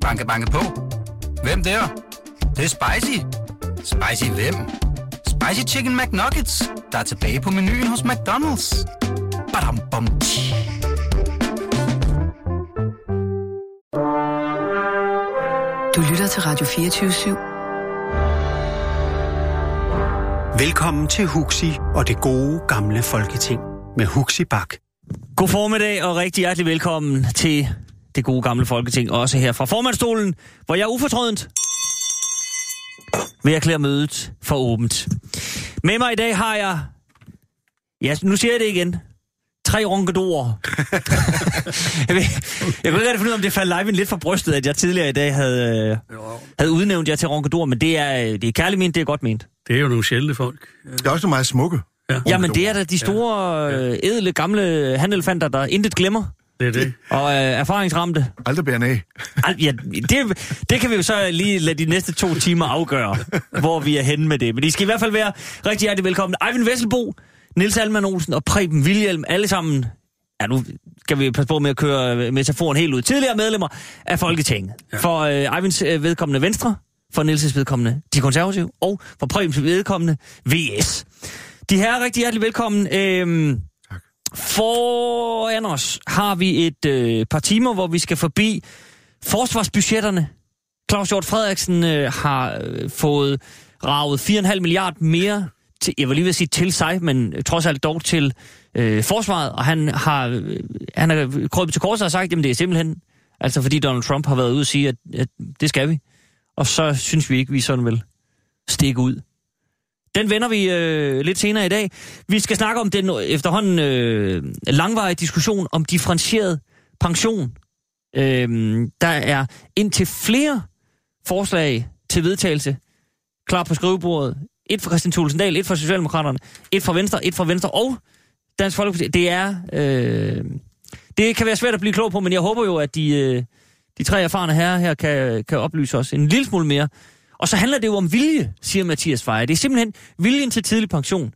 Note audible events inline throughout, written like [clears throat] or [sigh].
Banke, banke på. Hvem der? Det, det er spicy. Spicy hvem? Spicy Chicken McNuggets, der er tilbage på menuen hos McDonald's. Badum, bom, tji. Du lytter til Radio 24 Velkommen til Huxi og det gode gamle folketing med Huxi Bak. God formiddag og rigtig hjertelig velkommen til det gode gamle folketing, også her fra formandstolen, hvor jeg er ufortrødent vil erklære mødet for åbent. Med mig i dag har jeg, ja, nu siger jeg det igen, tre ronkedorer. [laughs] jeg, ved, jeg kunne ikke rigtig finde ud af, om det faldt live lidt for brystet, at jeg tidligere i dag havde, øh, havde udnævnt jer til ronkedor, men det er, det er kærligt ment, det er godt ment. Det er jo nogle sjældne folk. Det er også meget smukke. Ja. Jamen, det er da de store, ja. edle, gamle handelefanter, der intet glemmer. Det er det. Og øh, erfaringsramte. Aldrig bære af. Al, ja, det, det kan vi jo så lige lade de næste to timer afgøre, hvor vi er henne med det. Men I skal i hvert fald være rigtig hjertelig velkommen. Eivind Vesselbo, Nils Alman Olsen og Preben Vilhjelm, alle sammen, ja nu skal vi passe på med at køre metaforen helt ud, tidligere medlemmer af Folketinget. Ja. For øh, Eivinds øh, vedkommende Venstre, for Nils' vedkommende De Konservative, og for Prebens vedkommende VS. De her er rigtig hjertelig velkommen. Øh, Foran os har vi et øh, par timer, hvor vi skal forbi forsvarsbudgetterne. Claus Hjort Frederiksen øh, har øh, fået ravet 4,5 milliard mere, til, jeg vil lige vil sige til sig, men øh, trods alt dog til øh, forsvaret, og han har, øh, han har krøbet til korset og sagt, jamen det er simpelthen, altså fordi Donald Trump har været ude og sige, at, at det skal vi. Og så synes vi ikke, vi sådan vil stikke ud. Den vender vi øh, lidt senere i dag. Vi skal snakke om den øh, efterhånden øh, langvarige diskussion om differentieret pension. Øh, der er indtil flere forslag til vedtagelse klar på skrivebordet. Et fra Christian Thulesen et fra Socialdemokraterne, et fra Venstre, et fra Venstre og Dansk Folkeparti. Det er... Øh, det kan være svært at blive klog på, men jeg håber jo, at de, øh, de tre erfarne herrer her kan, kan oplyse os en lille smule mere og så handler det jo om vilje, siger Mathias Fejer. Det er simpelthen viljen til tidlig pension.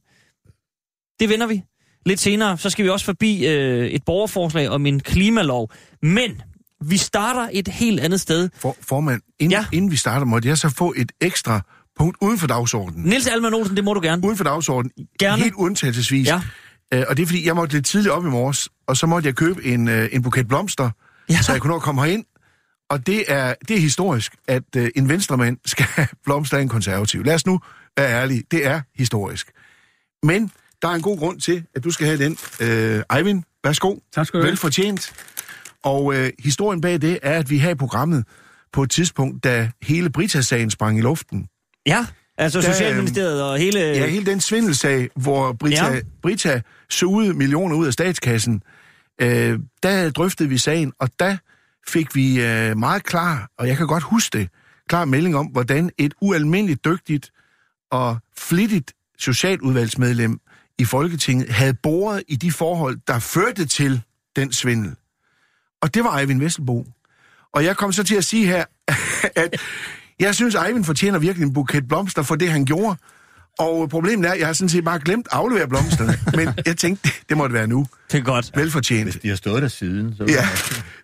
Det vender vi. Lidt senere, så skal vi også forbi øh, et borgerforslag om en klimalov. Men vi starter et helt andet sted. For, formand, inden, ja. inden vi starter, måtte jeg så få et ekstra punkt uden for dagsordenen. Nils Alman Olsen, det må du gerne. Uden for dagsordenen. Gerne. Helt undtagelsesvis. Ja. Øh, og det er fordi, jeg måtte lidt tidligt op i morges, og så måtte jeg købe en, øh, en buket blomster, ja. så jeg kunne nå at komme herind. Og det er, det er historisk, at øh, en venstremand [laughs] skal blomstre en konservativ. Lad os nu være ærlige. Det er historisk. Men der er en god grund til, at du skal have den. Øh, Eivind, værsgo. Tak skal du have. Velfortjent. Og øh, historien bag det er, at vi her i programmet på et tidspunkt, da hele Brita-sagen sprang i luften. Ja, altså da, Socialministeriet og hele... Ja, hele den svindelsag, hvor Brita, ja. Brita sugede millioner ud af statskassen, øh, der drøftede vi sagen, og der fik vi øh, meget klar, og jeg kan godt huske det, klar melding om, hvordan et ualmindeligt dygtigt og flittigt socialudvalgsmedlem i Folketinget havde boret i de forhold, der førte til den svindel. Og det var Eivind Vesselbo. Og jeg kom så til at sige her, [laughs] at jeg synes, Eivind fortjener virkelig en buket blomster for det, han gjorde. Og problemet er, at jeg har sådan set bare glemt at aflevere blomsterne. [laughs] men jeg tænkte, det måtte være nu. Det er godt. Velfortjent. Hvis de har stået der siden. Så ja,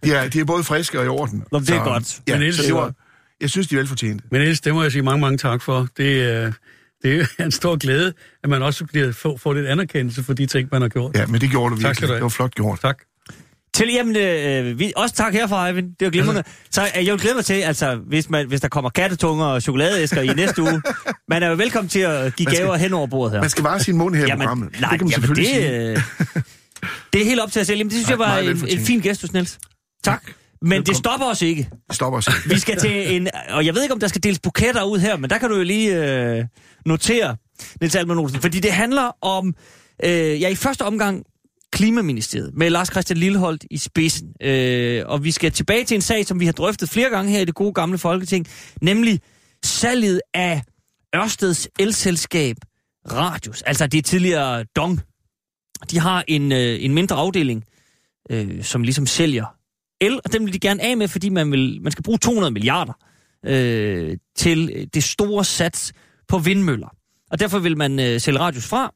ja, de er både friske og i orden. Nå, det er så, godt. Ja, men ellers, så det var, jeg synes, de er velfortjente. Men ellers, det må jeg sige mange, mange tak for. Det, uh, det er [laughs] en stor glæde, at man også bliver, får, får lidt anerkendelse for de ting, man har gjort. Ja, men det gjorde du virkelig. Tak skal du have. Det var flot gjort. Tak. Til, jamen, øh, vi, også tak herfra, Eivind. Det var glimrende. Så øh, jeg vil glæde mig til, altså, hvis, man, hvis der kommer kattetunger og chokoladeæsker i næste uge, man er jo velkommen til at give gaver hen over bordet her. Man skal bare sin mund her i programmet. Nej, det kan man jamen, selvfølgelig det, sige. det er helt op til at selv. Jamen, det synes Nej, jeg var en, en fin gestus, Niels. Tak. tak. Men Velkommen. det stopper os ikke. Det stopper os ikke. Vi skal til en... Og jeg ved ikke, om der skal deles buketter ud her, men der kan du jo lige øh, notere, Niels Alman Olsen. Fordi det handler om... Øh, ja, i første omgang Klimaministeriet med Lars Christian Lilleholdt i spidsen. Øh, og vi skal tilbage til en sag, som vi har drøftet flere gange her i det gode gamle Folketing, nemlig salget af Ørsteds elselskab Radius. Altså det tidligere Dong. De har en, øh, en mindre afdeling, øh, som ligesom sælger el, og den vil de gerne af med, fordi man, vil, man skal bruge 200 milliarder øh, til det store sats på vindmøller. Og derfor vil man øh, sælge Radius fra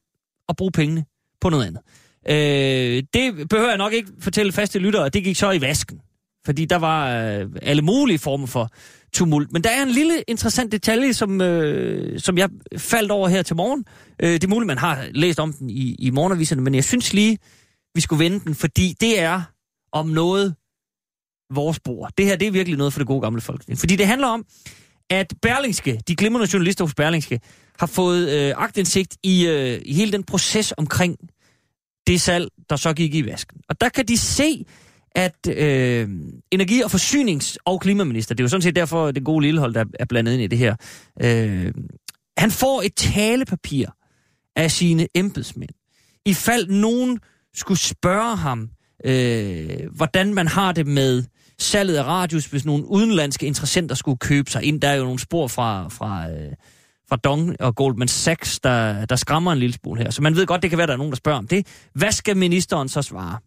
og bruge pengene på noget andet. Øh, det behøver jeg nok ikke fortælle faste lyttere, det gik så i vasken. fordi der var øh, alle mulige former for tumult. Men der er en lille interessant detalje, som, øh, som jeg faldt over her til morgen. Øh, det er muligt, man har læst om den i, i morgenaviserne, men jeg synes lige, vi skulle vende den, fordi det er om noget vores bord. Det her, det er virkelig noget for det gode gamle folk. Fordi det handler om, at Berlingske, de glimrende journalister hos Berlingske, har fået øh, agtindsigt i, øh, i hele den proces omkring det salg, der så gik i vasken. Og der kan de se, at øh, energi- og forsynings- og klimaminister, det er jo sådan set derfor, det gode lillehold, der er blandet ind i det her, øh, han får et talepapir af sine embedsmænd. I fald nogen skulle spørge ham, øh, hvordan man har det med salget af radius, hvis nogle udenlandske interessenter skulle købe sig ind. Der er jo nogle spor fra, fra, øh, fra Dong og Goldman Sachs, der, der skræmmer en lille smule her. Så man ved godt, det kan være, der er nogen, der spørger om det. Hvad skal ministeren så svare?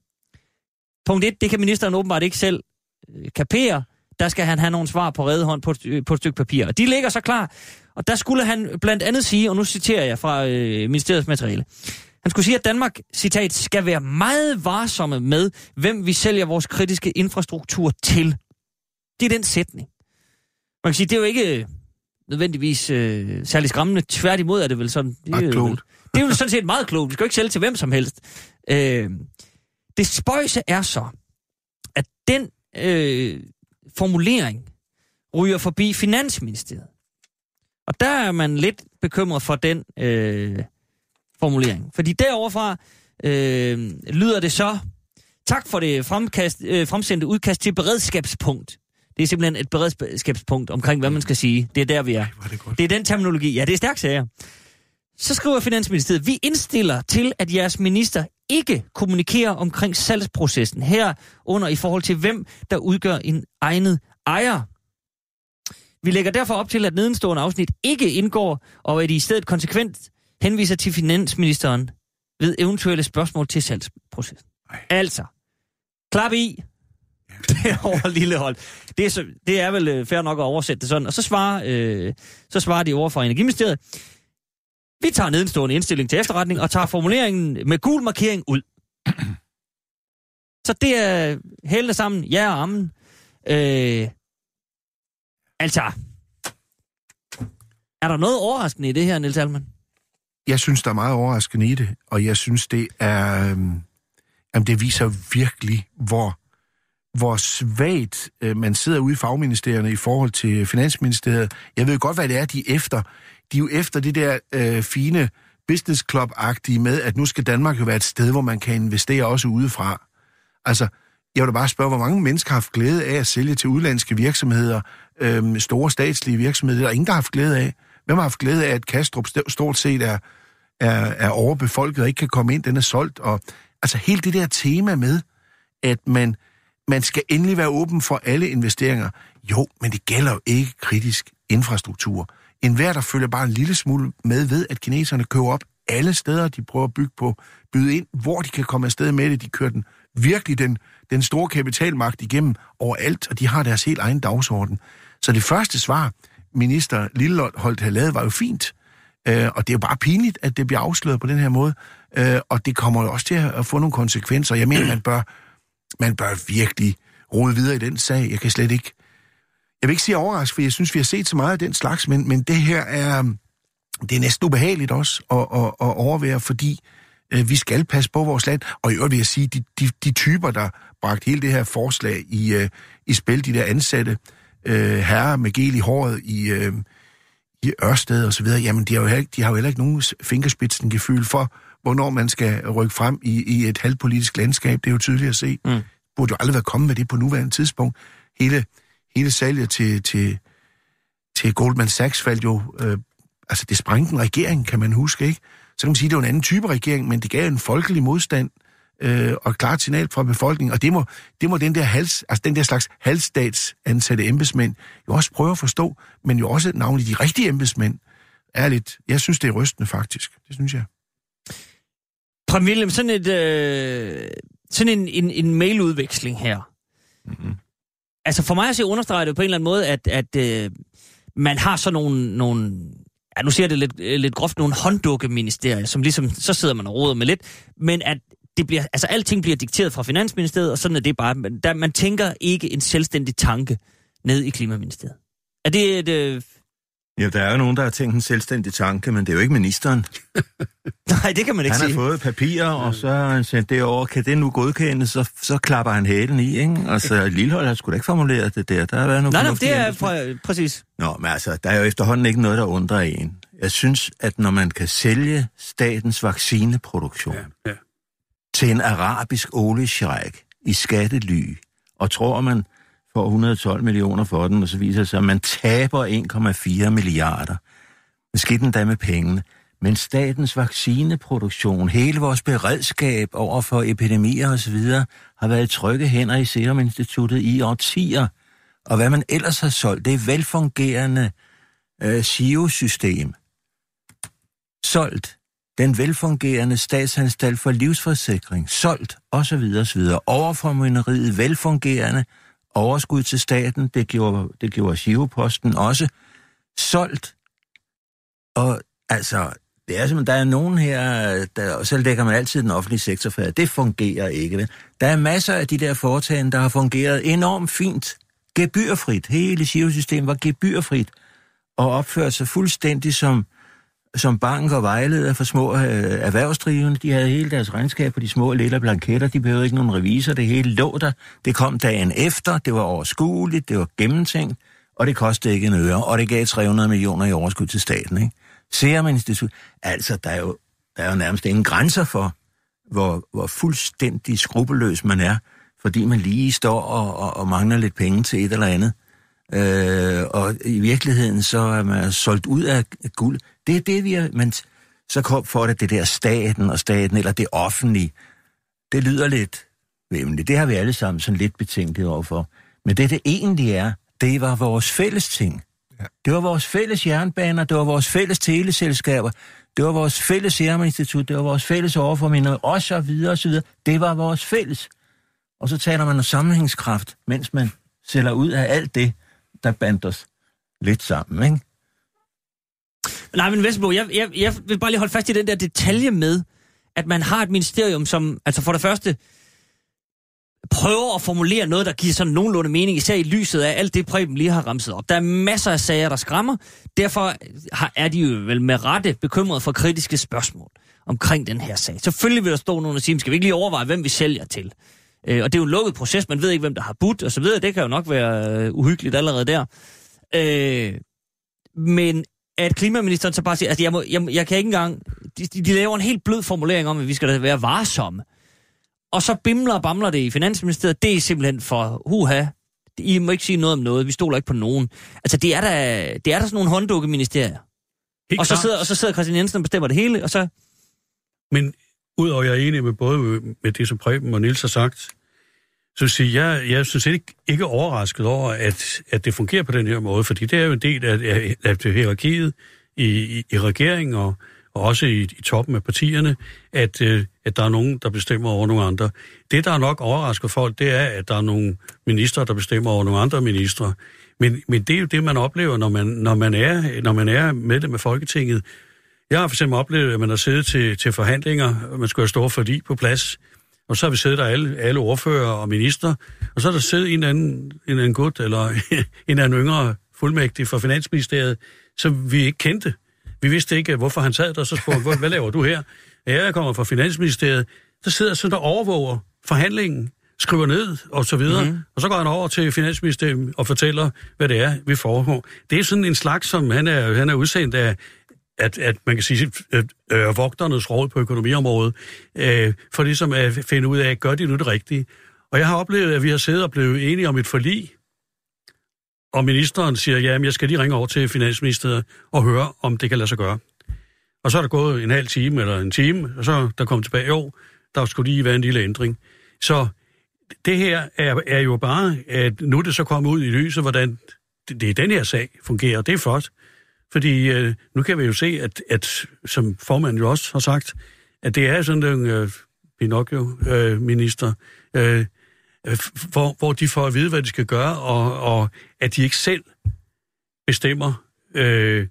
Punkt 1, det kan ministeren åbenbart ikke selv øh, kapere. Der skal han have nogle svar på redehånd på øh, på et stykke papir. Og de ligger så klar. Og der skulle han blandt andet sige, og nu citerer jeg fra øh, ministeriets materiale, han skulle sige, at Danmark, citat, skal være meget varsomme med, hvem vi sælger vores kritiske infrastruktur til. Det er den sætning. Man kan sige, det er jo ikke øh, nødvendigvis øh, særlig skræmmende. Tværtimod er det vel sådan... Det er, klogt. det er jo sådan set meget klogt. Vi skal jo ikke sælge til hvem som helst. Øh, det spøjse er så, at den øh, formulering ryger forbi Finansministeriet. Og der er man lidt bekymret for den øh, formulering. Fordi deroverfra øh, lyder det så, tak for det fremkast, øh, fremsendte udkast til beredskabspunkt. Det er simpelthen et beredskabspunkt omkring, hvad man skal sige. Det er der, vi er. Er det godt. Det er den terminologi. Ja, det er stærkt sager. Så skriver Finansministeriet, vi indstiller til, at jeres minister ikke kommunikerer omkring salgsprocessen herunder i forhold til, hvem der udgør en egnet ejer. Vi lægger derfor op til, at nedenstående afsnit ikke indgår, og at I i stedet konsekvent henviser til finansministeren ved eventuelle spørgsmål til salgsprocessen. Ej. Altså, klap i. [laughs] Det er. Det er, så, det er vel øh, fair nok at oversætte det sådan. Og så svarer, øh, så svarer de over fra Energiministeriet. Vi tager nedenstående indstilling til efterretning og tager formuleringen med gul markering ud. Så det er hældende sammen, ja og ammen. Øh, altså, er der noget overraskende i det her, Niels Alman? Jeg synes, der er meget overraskende i det, og jeg synes, det er... Øhm, jamen, det viser virkelig, hvor, hvor svagt øh, man sidder ude i fagministerierne i forhold til Finansministeriet. Jeg ved godt, hvad det er, de er efter. De er jo efter det der øh, fine business club-agtige med, at nu skal Danmark jo være et sted, hvor man kan investere også udefra. Altså, jeg vil da bare spørge, hvor mange mennesker har haft glæde af at sælge til udlandske virksomheder, øh, store statslige virksomheder, der er ingen, der har haft glæde af. Hvem har haft glæde af, at Kastrup stort set er, er, er overbefolket og ikke kan komme ind, den er solgt. Og, altså hele det der tema med, at man, man skal endelig være åben for alle investeringer. Jo, men det gælder jo ikke kritisk infrastruktur. En hver, der følger bare en lille smule med ved, at kineserne køber op alle steder, de prøver at bygge på, byde ind, hvor de kan komme afsted med det. De kører den virkelig den, den store kapitalmagt igennem overalt, og de har deres helt egen dagsorden. Så det første svar, minister Lilleholdt havde lavet, var jo fint. Øh, og det er jo bare pinligt, at det bliver afsløret på den her måde. Øh, og det kommer jo også til at få nogle konsekvenser. Jeg mener, man bør, man bør virkelig rode videre i den sag. Jeg kan slet ikke... Jeg vil ikke sige overrasket, for jeg synes, vi har set så meget af den slags, men, men det her er... Um, det er næsten ubehageligt også at, at, at overvære, fordi øh, vi skal passe på vores land. Og i øvrigt vil jeg sige, de, de, de typer, der bragte hele det her forslag i, øh, i spil, de der ansatte øh, herrer med gel i håret i, øh, i Ørsted og så videre, jamen de har jo, heller ikke- de har jo heller ikke nogen fingerspidsen gefyld for, hvornår man skal rykke frem i, i et halvpolitisk landskab. Det er jo tydeligt at se. Mm. Burde jo aldrig være kommet med det på nuværende tidspunkt. Hele, hele salget til, til, til Goldman Sachs faldt jo... Øh, altså, det sprængte en regering, kan man huske, ikke? Så kan man sige, at det var en anden type regering, men det gav en folkelig modstand øh, og et klart signal fra befolkningen. Og det må, det må den der, hals, altså den der slags halvstatsansatte embedsmænd jo også prøve at forstå, men jo også navnlig de rigtige embedsmænd. Ærligt, jeg synes, det er rystende faktisk. Det synes jeg. Prem William, sådan, et, øh, sådan en, en, en mailudveksling her. Mm-hmm. Altså for mig at se understreger det på en eller anden måde, at, at øh, man har sådan nogle, nogle ja, nu siger jeg det lidt, øh, lidt groft, nogle hånddukke-ministerier, som ligesom, så sidder man og råder med lidt, men at det bliver, altså alting bliver dikteret fra Finansministeriet, og sådan er det bare. Men der, man tænker ikke en selvstændig tanke ned i Klimaministeriet. Er det et... Øh... Ja, der er jo nogen, der har tænkt en selvstændig tanke, men det er jo ikke ministeren. [laughs] Nej, det kan man ikke han sige. har fået papirer, og så har han sendt det over. Kan det nu godkendes, så, så klapper han hælen i, ikke? Altså, Lillehold har sgu da ikke formuleret det der. Der har været nogle Nej, nej, det er præ- præcis. Nå, men altså, der er jo efterhånden ikke noget, der undrer en. Jeg synes, at når man kan sælge statens vaccineproduktion ja. Ja, ja. til en arabisk oliesjejk i skattely, og tror, man får 112 millioner for den, og så viser det sig, at man taber 1,4 milliarder. Hvad skete den da med pengene? Men statens vaccineproduktion, hele vores beredskab over for epidemier osv., har været i trygge hænder i Serum Instituttet i årtier. Og hvad man ellers har solgt, det er velfungerende øh, SIO-system. Solgt. Den velfungerende statsanstalt for livsforsikring. Solgt. Og så videre, og så videre. Overformynderiet. Velfungerende. Overskud til staten. Det gjorde, det gjorde SIO-posten også. Solgt. Og altså, det er simpelthen, der er nogen her, der, og så lægger man altid den offentlige sektor for, det fungerer ikke. Vel? Der er masser af de der foretagende, der har fungeret enormt fint. Gebyrfrit. Hele SIO-systemet var gebyrfrit og opførte sig fuldstændig som, som bank og vejleder for små øh, erhvervsdrivende. De havde hele deres regnskab på de små lille blanketter. De behøvede ikke nogen revisor. Det hele lå der. Det kom dagen efter. Det var overskueligt. Det var gennemtænkt. Og det kostede ikke en øre. Og det gav 300 millioner i overskud til staten. Ikke? Serum Institut. Altså, der er, jo, der er jo nærmest ingen grænser for, hvor, hvor fuldstændig skrupelløs man er, fordi man lige står og, og, og mangler lidt penge til et eller andet. Øh, og i virkeligheden så er man solgt ud af guld. Det er det, vi er... Men så kom for det det der staten og staten, eller det offentlige. Det lyder lidt vemmeligt. Det har vi alle sammen sådan lidt betænkeligt overfor. Men det, det egentlig er, det var vores fælles ting. Ja. Det var vores fælles jernbaner, det var vores fælles teleselskaber, det var vores fælles Serum Institut, det var vores fælles overforminder, og så videre og så videre. Det var vores fælles. Og så taler man om sammenhængskraft, mens man sælger ud af alt det, der bandt os lidt sammen, ikke? Nej, men Vesterbro, jeg, jeg, jeg vil bare lige holde fast i den der detalje med, at man har et ministerium, som altså for det første prøver at formulere noget, der giver sådan nogenlunde mening, især i lyset af alt det, Preben lige har ramset op. Der er masser af sager, der skræmmer. Derfor har, er de jo vel med rette bekymret for kritiske spørgsmål omkring den her sag. Selvfølgelig vil der stå nogen og sige, skal vi ikke lige overveje, hvem vi sælger til? Øh, og det er jo en lukket proces, man ved ikke, hvem der har budt og så videre. Det kan jo nok være øh, uhyggeligt allerede der. Øh, men at klimaministeren så bare siger, altså jeg, må, jeg, jeg kan ikke engang, de, de, laver en helt blød formulering om, at vi skal da være varsomme. Og så bimler og bamler det i Finansministeriet. Det er simpelthen for huha. I må ikke sige noget om noget. Vi stoler ikke på nogen. Altså, det er da, det er da sådan nogle hånddukke-ministerier. Helt Og så, sidder, og så sidder Christian Jensen og bestemmer det hele, og så... Men udover at jeg er enig med både med det, som Preben og Nils har sagt, så vil jeg sige, jeg, jeg synes ikke, ikke overrasket over, at, at det fungerer på den her måde, fordi det er jo en del af, af, af det hierarkiet i, i, i regeringen og, og også i, i toppen af partierne, at, øh, at der er nogen, der bestemmer over nogle andre. Det, der er nok overrasker folk, det er, at der er nogle ministre, der bestemmer over nogle andre ministre. Men, men det er jo det, man oplever, når man, når man, er, når man er medlem af Folketinget. Jeg har for eksempel oplevet, at man har siddet til, til forhandlinger, og man skulle have store forlig på plads, og så har vi siddet der alle, alle ordfører og minister, og så har der siddet en eller anden, en eller anden gut, eller [laughs] en eller anden yngre fuldmægtig fra Finansministeriet, som vi ikke kendte. Vi vidste ikke, hvorfor han sad der, så spurgte hvad, hvad laver du her? Ja, jeg kommer fra Finansministeriet. Så sidder jeg sådan der overvåger forhandlingen, skriver ned og så videre, mm-hmm. og så går han over til Finansministeriet og fortæller, hvad det er, vi foregår. Det er sådan en slags, som han er, han er udsendt af, at, at man kan sige, at øh, vogternes råd på økonomiområdet, øh, for ligesom at finde ud af, gør de nu det rigtige. Og jeg har oplevet, at vi har siddet og blevet enige om et forlig, og ministeren siger, ja, jeg skal lige ringe over til Finansministeriet og høre, om det kan lade sig gøre. Og så er der gået en halv time eller en time, og så der kom tilbage, jo, der skulle lige være en lille ændring. Så det her er, er jo bare, at nu er det så kommet ud i lyset, hvordan det, det den her sag fungerer, det er flot. Fordi øh, nu kan vi jo se, at, at som formanden jo også har sagt, at det er sådan en øh, Pinocchio-minister, øh, øh, hvor, hvor de får at vide, hvad de skal gøre, og, og at de ikke selv bestemmer øh,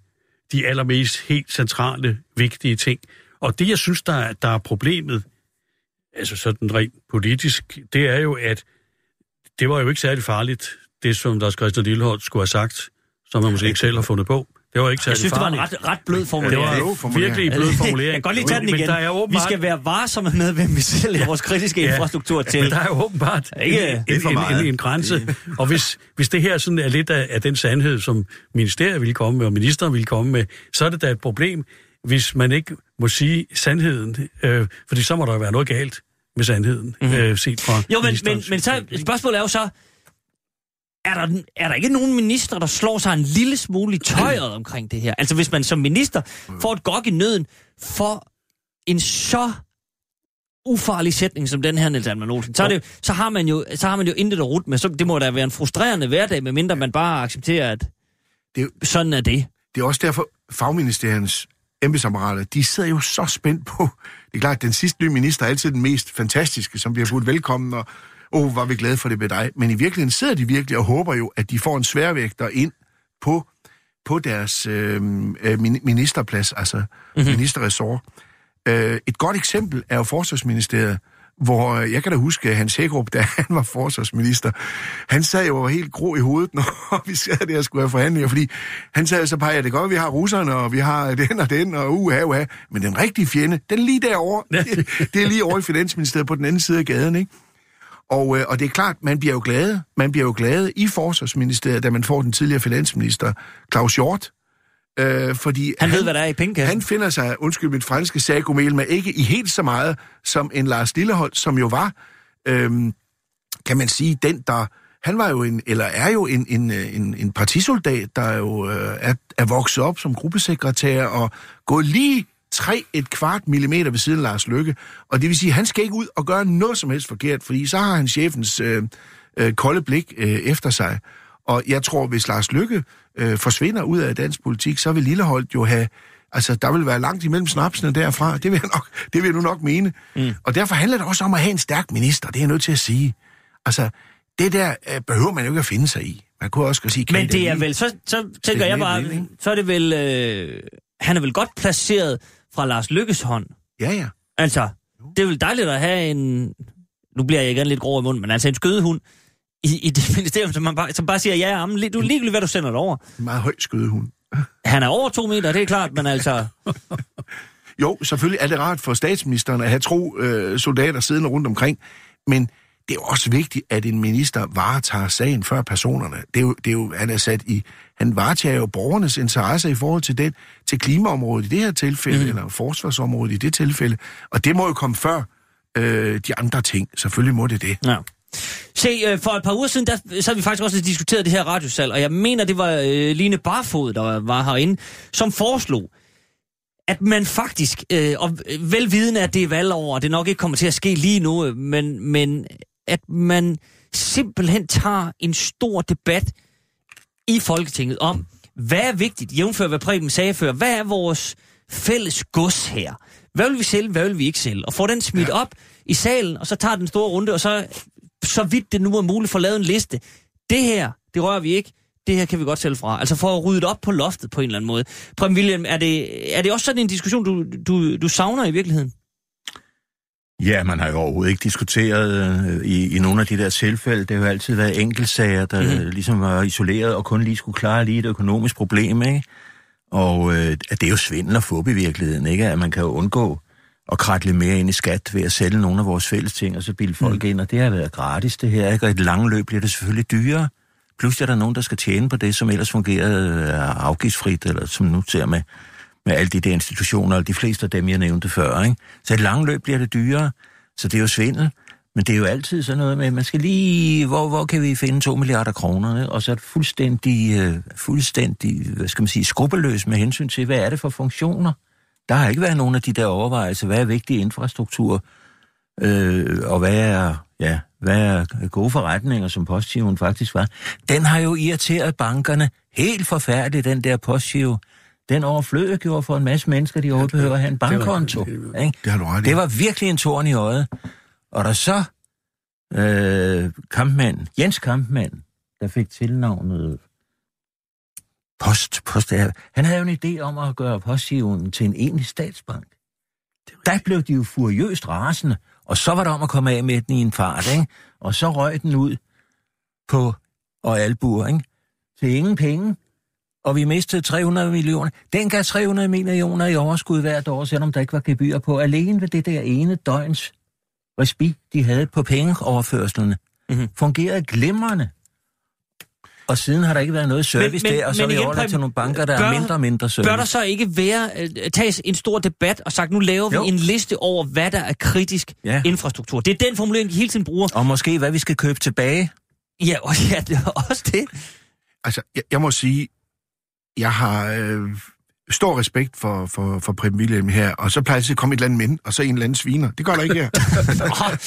de allermest helt centrale, vigtige ting. Og det, jeg synes, der, er- der er problemet, altså sådan rent politisk, det er jo, at det var jo ikke særlig farligt, det som Lars Christian Lillehold skulle have sagt, som man måske ikke selv har fundet på. Det var ikke særlig Jeg synes, det var en farligt. ret, ret blød Det formulering. var blød jo formulering. virkelig blød formulering. Jeg kan godt lige tage den igen. Men der er Vi åbenbart, skal være varsomme med, hvem vi sælger vores kritiske Ja. infrastruktur til. Men der er jo åbenbart Ikke- en, Det en, en, en, en grænse. Og hvis, hvis det her sådan er lidt af, af den sandhed, som ministeriet ville komme med, og ministeren ville komme med, så er det da et problem, hvis man ikke må sige sandheden. Øh, fordi så må der jo være noget galt med sandheden, mm-hmm. øh, set fra. Jo, men, men, men så, spørgsmålet er jo så, er der, er der ikke nogen minister, der slår sig en lille smule i tøjet [clears throat] omkring det her? Altså hvis man som minister får et gok i nøden for en så ufarlig sætning som den her, Niels Alman Olsen, så, er det, så, har man jo, så har man jo intet at rute med. Så, det må da være en frustrerende hverdag, medmindre man bare accepterer, at Det er sådan er det. Det er også derfor, fagministeriens embedsapparater, de sidder jo så spændt på. Det er klart, at den sidste nye minister er altid den mest fantastiske, som vi har budt velkommen, og oh, var vi glade for det med dig. Men i virkeligheden sidder de virkelig og håber jo, at de får en sværvægter ind på, på deres øh, øh, min- ministerplads, altså mm-hmm. ministerressort. Øh, et godt eksempel er jo Forsvarsministeriet, hvor øh, jeg kan da huske Hans Hækkerup, [laughs] da han var forsvarsminister, han sad jo helt grå i hovedet, [laughs] når vi sad der og skulle have forhandlinger, fordi han sagde så bare, ja, det går, vi har russerne, og vi har den og den, og uha, uha, men den rigtige fjende, den lige derovre, [laughs] det, det er lige over i Finansministeriet på den anden side af gaden, ikke? Og, øh, og det er klart, man bliver jo glade, man bliver jo glade i Forsvarsministeriet, da man får den tidligere finansminister, Claus Hjort, øh, fordi Han, ved, hvad der er i pengekassen. han finder sig, undskyld mit franske sagomel, men ikke i helt så meget som en Lars Lillehold, som jo var, øhm, kan man sige, den der... Han var jo en, eller er jo en, en, en, en partisoldat, der jo øh, er, er vokset op som gruppesekretær og gået lige 3 et kvart millimeter ved siden af Lars Lykke. Og det vil sige, at han skal ikke ud og gøre noget som helst forkert, fordi så har han chefens øh, øh, kolde blik øh, efter sig. Og jeg tror, hvis Lars Lykke øh, forsvinder ud af dansk politik, så vil Lilleholdt jo have... Altså, der vil være langt imellem snapsene derfra. Det vil jeg, nok, [laughs] det vil jeg nu nok mene. Mm. Og derfor handler det også om at have en stærk minister. Det er jeg nødt til at sige. Altså, det der øh, behøver man jo ikke at finde sig i. Man kunne også sige... Men det er vel, så, så tænker jeg bare, ikke? så er det vel, øh, han er vel godt placeret fra Lars Lykkes hånd. Ja, ja. Altså, det er vel dejligt at have en, nu bliver jeg igen lidt grov i munden, men altså en skødehund i, i det [laughs] ministerium, som, man bare, som bare siger, ja, jamen, du er ligegyldigt, hvad du sender det over. En meget høj skødehund. [laughs] Han er over to meter, det er klart, men altså, [laughs] Jo, selvfølgelig er det rart for statsministeren at have tro øh, soldater siddende rundt omkring, men det er jo også vigtigt, at en minister varetager sagen før personerne. Det er jo, det er jo han er sat i, han varetager jo borgernes interesse i forhold til den, til klimaområdet i det her tilfælde, mm. eller forsvarsområdet i det tilfælde, og det må jo komme før øh, de andre ting. Selvfølgelig må det det. ja. Se, øh, for et par uger siden, der, så har vi faktisk også diskuteret det her radiosal, og jeg mener, det var øh, Line Barfod, der var, herinde, som foreslog, at man faktisk, øh, og velvidende, at det er valgår, og det nok ikke kommer til at ske lige nu, øh, men, men at man simpelthen tager en stor debat i Folketinget om, hvad er vigtigt, jævnfør hvad Preben sagde før, hvad er vores fælles gods her? Hvad vil vi sælge, hvad vil vi ikke sælge? Og få den smidt ja. op i salen, og så tager den store runde, og så, så vidt det nu er muligt, få lavet en liste. Det her, det rører vi ikke. Det her kan vi godt sælge fra. Altså for at rydde op på loftet på en eller anden måde. Preben William, er det, er det også sådan en diskussion, du, du, du savner i virkeligheden? Ja, man har jo overhovedet ikke diskuteret øh, i, i nogle af de der tilfælde. Det har jo altid været enkeltsager, der mm. ligesom var isoleret og kun lige skulle klare lige et økonomisk problem, ikke? Og øh, at det er jo svindel og fup i virkeligheden, ikke? At man kan jo undgå at kratte lidt mere ind i skat ved at sælge nogle af vores fælles ting, og så bilde folk mm. ind, og det har været gratis, det her, ikke? Og i et langt løb bliver det selvfølgelig dyrere. Pludselig er der nogen, der skal tjene på det, som ellers fungerede øh, afgiftsfrit, eller som nu ser med, med alle de der institutioner, og de fleste af dem, jeg nævnte før, ikke? Så i et langt løb bliver det dyrere, så det er jo svindel. Men det er jo altid sådan noget med, man skal lige, hvor, hvor kan vi finde 2 milliarder kroner, ikke? og så er det fuldstændig, øh, fuldstændig, hvad skal man sige, skrupelløs med hensyn til, hvad er det for funktioner? Der har ikke været nogen af de der overvejelser, hvad er vigtig infrastruktur, øh, og hvad er, ja, hvad er gode forretninger, som postgiven faktisk var. Den har jo irriteret bankerne helt forfærdeligt, den der postgiven. Den overflødiggjorde for en masse mennesker, de overhovedet behøver at have en bankkonto. Ikke? Det har du ret. Det var virkelig en torn i øjet. Og der så øh, kampmand, Jens Kampmand, der fik tilnavnet Post, Post, han havde jo en idé om at gøre postgiven til en egentlig statsbank. Der blev de jo furiøst rasende Og så var der om at komme af med den i en fart, ikke? Og så røg den ud på og albuer, ikke? Til ingen penge. Og vi mistede 300 millioner. Den gav 300 millioner i overskud hvert år, selvom der ikke var gebyr på. Alene ved det der ene døgns respi, de havde på pengeoverførslerne, mm-hmm. fungerede glimrende. Og siden har der ikke været noget service men, men, der, og så er vi overladt til nogle banker, der bør, er mindre og mindre service. Bør der så ikke være, uh, tages en stor debat og sagt, nu laver jo. vi en liste over, hvad der er kritisk ja. infrastruktur. Det er den formulering, de hele tiden bruger. Og måske, hvad vi skal købe tilbage. Ja, og, ja det er også det. Altså, jeg, jeg må sige, jeg har øh, stor respekt for, for, for Preben William her, og så plejer det at komme et eller andet mænd, og så en eller anden sviner. Det gør der ikke her.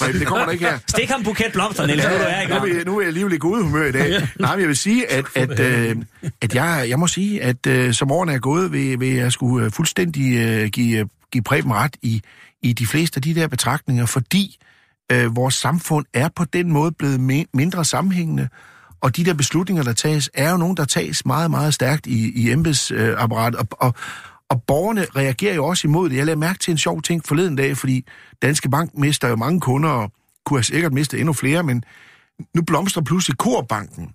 [laughs] Nej, det kommer der ikke her. Stik ham buket blomster, Niels, ja, nu er Nu er, nu er jeg alligevel i god humør i dag. Nej, men jeg vil sige, at, at, øh, at jeg, jeg må sige, at øh, som årene er gået, vil, vil jeg skulle øh, fuldstændig øh, give, give Preben ret i, i de fleste af de der betragtninger, fordi øh, vores samfund er på den måde blevet mindre sammenhængende, og de der beslutninger, der tages, er jo nogen, der tages meget, meget stærkt i, i embedsapparatet. Og, og, og borgerne reagerer jo også imod det. Jeg lader mærke til en sjov ting forleden dag, fordi Danske Bank mister jo mange kunder, og kunne sikkert mistet endnu flere, men nu blomstrer pludselig Korbanken.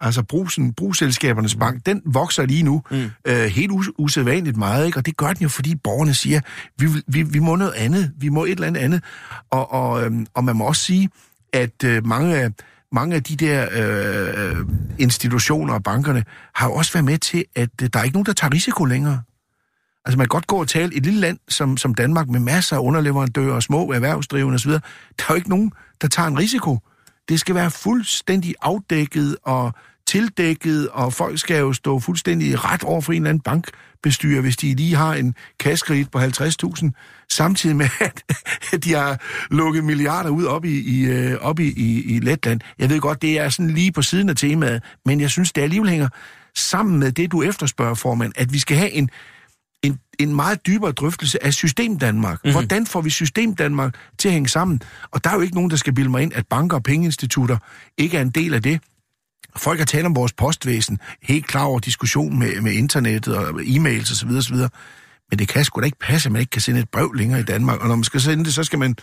Altså brusen, brugsselskabernes bank, den vokser lige nu mm. øh, helt us- usædvanligt meget, ikke? og det gør den jo, fordi borgerne siger, vi, vi, vi må noget andet, vi må et eller andet andet. Og, og, øhm, og man må også sige, at øh, mange af mange af de der øh, institutioner og bankerne har jo også været med til, at øh, der er ikke nogen, der tager risiko længere. Altså man kan godt gå og tale et lille land som, som Danmark med masser af underleverandører og små erhvervsdrivende osv. Der er jo ikke nogen, der tager en risiko. Det skal være fuldstændig afdækket og tildækket, og folk skal jo stå fuldstændig ret over for en eller anden bankbestyrer, hvis de lige har en kassekredit på 50.000, samtidig med, at [laughs] de har lukket milliarder ud op i, i, øh, op i, i, i Letland. Jeg ved godt, det er sådan lige på siden af temaet, men jeg synes, det alligevel hænger sammen med det, du efterspørger, formand, at vi skal have en, en, en meget dybere drøftelse af System Danmark. Mm-hmm. Hvordan får vi System Danmark til at hænge sammen? Og der er jo ikke nogen, der skal bilde mig ind, at banker og pengeinstitutter ikke er en del af det. Folk har talt om vores postvæsen, helt klar over diskussion med, med internettet og e-mails osv. osv. Men det kan sgu da ikke passe, at man ikke kan sende et brev længere i Danmark. Og når man skal sende det, så skal man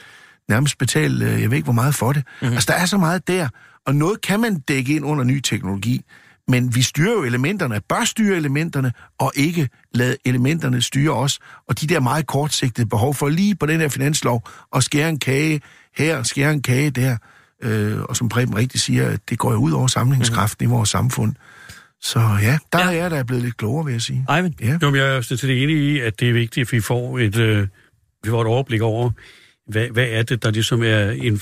nærmest betale, øh, jeg ved ikke hvor meget for det. Mm-hmm. Altså, der er så meget der. Og noget kan man dække ind under ny teknologi. Men vi styrer jo elementerne, bør styre elementerne, og ikke lade elementerne styre os. Og de der meget kortsigtede behov for lige på den her finanslov at skære en kage her, skære en kage der, Øh, og som Preben rigtig siger, det går jo ud over samlingskraften mm. i vores samfund. Så ja, der ja. er jeg, der er blevet lidt klogere, vil jeg sige. Eivind? Ja. Jo, men jeg er til det enige i, at det er vigtigt, at vi får et, øh, vi får et overblik over, hvad, hvad er det, der ligesom er en,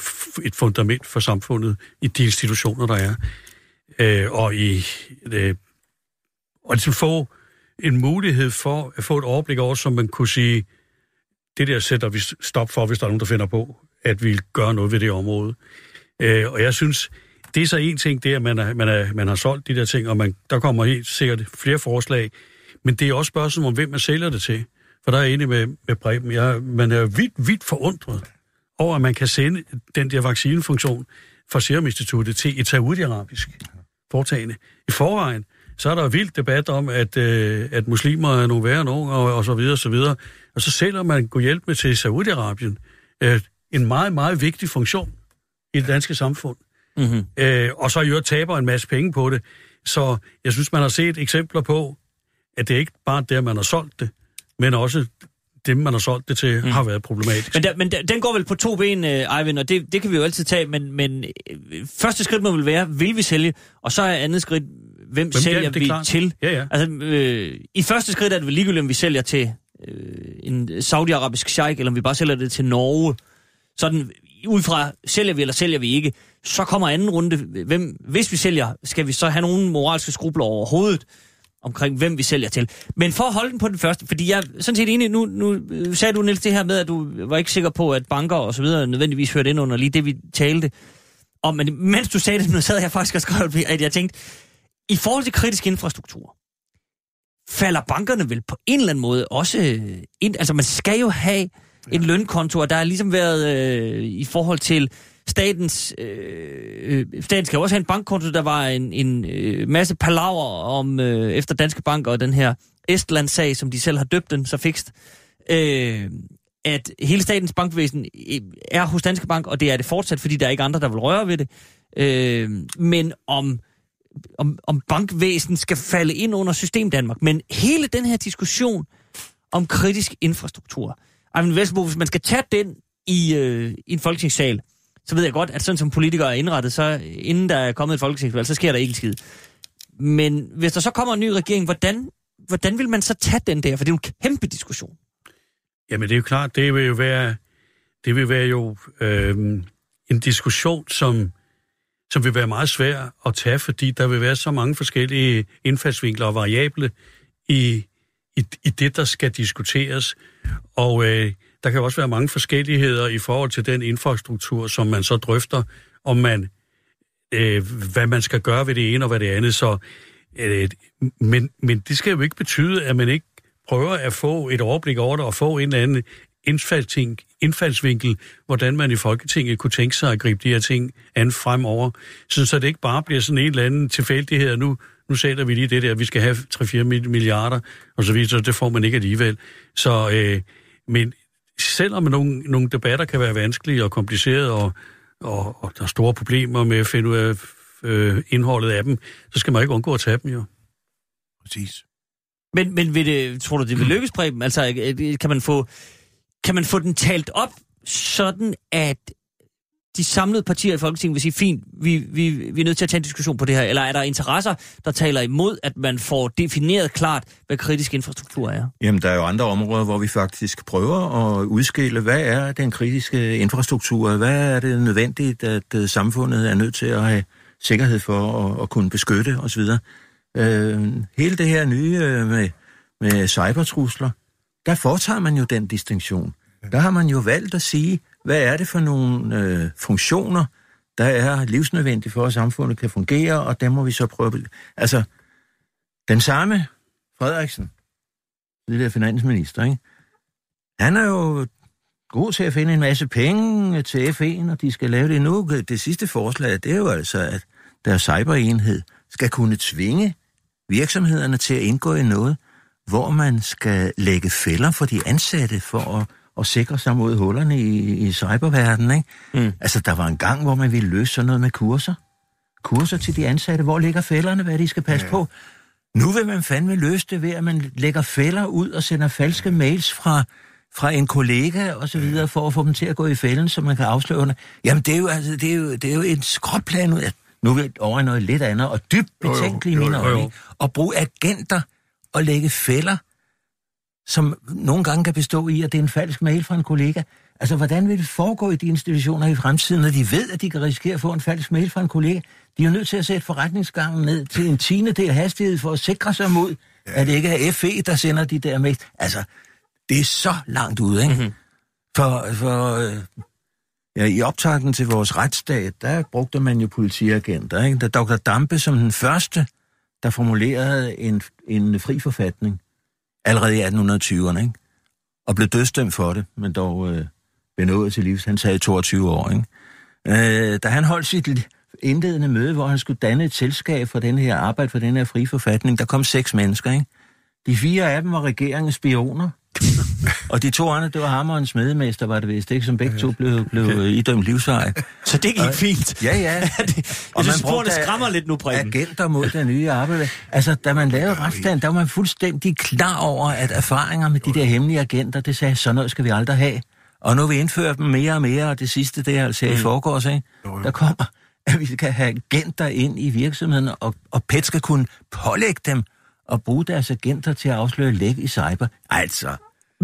et fundament for samfundet i de institutioner, der er. Øh, og i øh, og ligesom få en mulighed for at få et overblik over, som man kunne sige, det der sætter vi stop for, hvis der er nogen, der finder på, at vi gør noget ved det område. Øh, og jeg synes, det er så en ting, det er, at man, er, man, er, man har solgt de der ting, og man, der kommer helt sikkert flere forslag. Men det er også spørgsmålet om, hvem man sælger det til. For der er jeg enig med, med Preben. Jeg, man er vidt, vidt forundret over, at man kan sende den der vaccinefunktion fra Serum Instituttet til et saudiarabisk foretagende. I forvejen, så er der vildt debat om, at, øh, at muslimer er nogle værre nogen, og, og så videre, og så videre. Og så sælger man gå hjælp med til Saudi-Arabien øh, en meget, meget vigtig funktion i det danske samfund. Mm-hmm. Øh, og så i øvrigt taber en masse penge på det. Så jeg synes, man har set eksempler på, at det er ikke bare det, at man har solgt det, men også dem, man har solgt det til, mm. har været problematisk. Men, der, men der, den går vel på to ben, øh, Eivind, og det, det kan vi jo altid tage, men, men øh, første skridt må vel være, vil vi sælge? Og så er andet skridt, hvem, hvem sælger ja, vi klart. til? Ja, ja. Altså, øh, I første skridt er det vel ligegyldigt, om vi sælger til øh, en saudiarabisk sheik, eller om vi bare sælger det til Norge. Sådan, ud fra, sælger vi eller sælger vi ikke, så kommer anden runde. Hvem, hvis vi sælger, skal vi så have nogle moralske skrubler overhovedet omkring, hvem vi sælger til. Men for at holde den på den første, fordi jeg er sådan set enig, nu, nu øh, sagde du Niels det her med, at du var ikke sikker på, at banker og så videre nødvendigvis hørte ind under lige det, vi talte om. Men mens du sagde det, nu sad jeg faktisk og skrev, at jeg tænkte, i forhold til kritisk infrastruktur, falder bankerne vel på en eller anden måde også ind? Altså man skal jo have en lønkonto, og der har ligesom været øh, i forhold til statens... Øh, staten skal også have en bankkonto. Der var en, en øh, masse palaver om øh, efter Danske Bank og den her Estland-sag, som de selv har døbt den så fikst. Øh, at hele statens bankvæsen øh, er hos Danske Bank, og det er det fortsat, fordi der er ikke andre, der vil røre ved det. Øh, men om, om, om bankvæsen skal falde ind under System Danmark. Men hele den her diskussion om kritisk infrastruktur, Armin Vesselbo, hvis man skal tage den i, øh, i en folketingssal, så ved jeg godt, at sådan som politikere er indrettet, så inden der er kommet et folketingsvalg, så sker der ikke en skid. Men hvis der så kommer en ny regering, hvordan, hvordan vil man så tage den der? For det er jo en kæmpe diskussion. Jamen det er jo klart, det vil jo være, det vil være jo øh, en diskussion, som, som vil være meget svær at tage, fordi der vil være så mange forskellige indfaldsvinkler og variable i, i, i det, der skal diskuteres. Og øh, der kan også være mange forskelligheder i forhold til den infrastruktur, som man så drøfter, om man, øh, hvad man skal gøre ved det ene og hvad det andet. Så, øh, men, men det skal jo ikke betyde, at man ikke prøver at få et overblik over det og få en eller anden indfaldsting, indfaldsvinkel, hvordan man i Folketinget kunne tænke sig at gribe de her ting an fremover. Så, så det ikke bare bliver sådan en eller anden tilfældighed, nu, nu sætter vi lige det der, vi skal have 3-4 milliarder, og så videre, så det får man ikke alligevel. Så, øh, men selvom nogle, nogle debatter kan være vanskelige og komplicerede, og, og, og der er store problemer med at finde ud af øh, indholdet af dem, så skal man ikke undgå at tage dem jo. Præcis. Men, men vil det, tror du, det vil lykkes, Preben? Altså, øh, kan man, få, kan man få den talt op, sådan at de samlede partier i Folketinget vil sige, fint, vi, vi, vi er nødt til at tage en diskussion på det her, eller er der interesser, der taler imod, at man får defineret klart, hvad kritisk infrastruktur er? Jamen, der er jo andre områder, hvor vi faktisk prøver at udskille, hvad er den kritiske infrastruktur, hvad er det nødvendigt, at øh, samfundet er nødt til at have sikkerhed for at, at kunne beskytte osv. Øh, hele det her nye øh, med, med cybertrusler, der foretager man jo den distinktion. Der har man jo valgt at sige, hvad er det for nogle øh, funktioner, der er livsnødvendige for, at samfundet kan fungere, og dem må vi så prøve. Altså, den samme Frederiksen, det der finansminister, ikke? han er jo god til at finde en masse penge til F1, og de skal lave det nu. Det sidste forslag, det er jo altså, at deres cyberenhed skal kunne tvinge virksomhederne til at indgå i noget, hvor man skal lægge fælder for de ansatte for at, at sikre sig mod hullerne i, i cyberverdenen. Ikke? Mm. Altså, der var en gang, hvor man ville løse sådan noget med kurser. Kurser til de ansatte. Hvor ligger fælderne? Hvad de skal passe ja. på? Nu vil man fandme løse det ved, at man lægger fælder ud og sender falske mails fra, fra en kollega og så videre, for at få dem til at gå i fælden, så man kan afsløre det. Jamen, det er jo, altså, det er jo, det er jo en skråplan ud. Nu vil jeg over noget lidt andet, og dybt betænkeligt i mine øjne, at bruge agenter og lægge fælder, som nogle gange kan bestå i, at det er en falsk mail fra en kollega. Altså, hvordan vil det foregå i de institutioner i fremtiden, når de ved, at de kan risikere at få en falsk mail fra en kollega? De er jo nødt til at sætte forretningsgangen ned til en tiende del hastighed for at sikre sig mod, ja. at det ikke er FE, der sender de der mail. Altså, det er så langt ude, ikke? Mm-hmm. For, for Ja, i optakten til vores retsstat, der brugte man jo politiagenter. Ikke? Der Dr. Dampe som den første, der formulerede en, en fri forfatning allerede i 1820'erne, ikke? og blev dødsdømt for det, men dog øh, benådet til livs. Han sagde 22 år. Ikke? Øh, da han holdt sit indledende møde, hvor han skulle danne et selskab for den her arbejde for den her frie forfatning, der kom seks mennesker. Ikke? De fire af dem var regeringens spioner, og de to andre, det var hammer og en smedemester, var det vist, ikke? Som begge to blev, blev okay. idømt livsvej. Så det gik fint? Ja, ja. [laughs] det, og man det skræmmer lidt nu, Preben. Agenter mod den nye arbejde. Altså, da man lavede retsdagen, der var man fuldstændig klar over, at erfaringer med de der hemmelige agenter, det sagde, sådan noget skal vi aldrig have. Og nu vi indfører dem mere og mere, og det sidste, det er altså mm. i forgårs, ikke? Der kommer, at vi skal have agenter ind i virksomheden, og, og PET skal kunne pålægge dem at bruge deres agenter til at afsløre læk i cyber. Altså,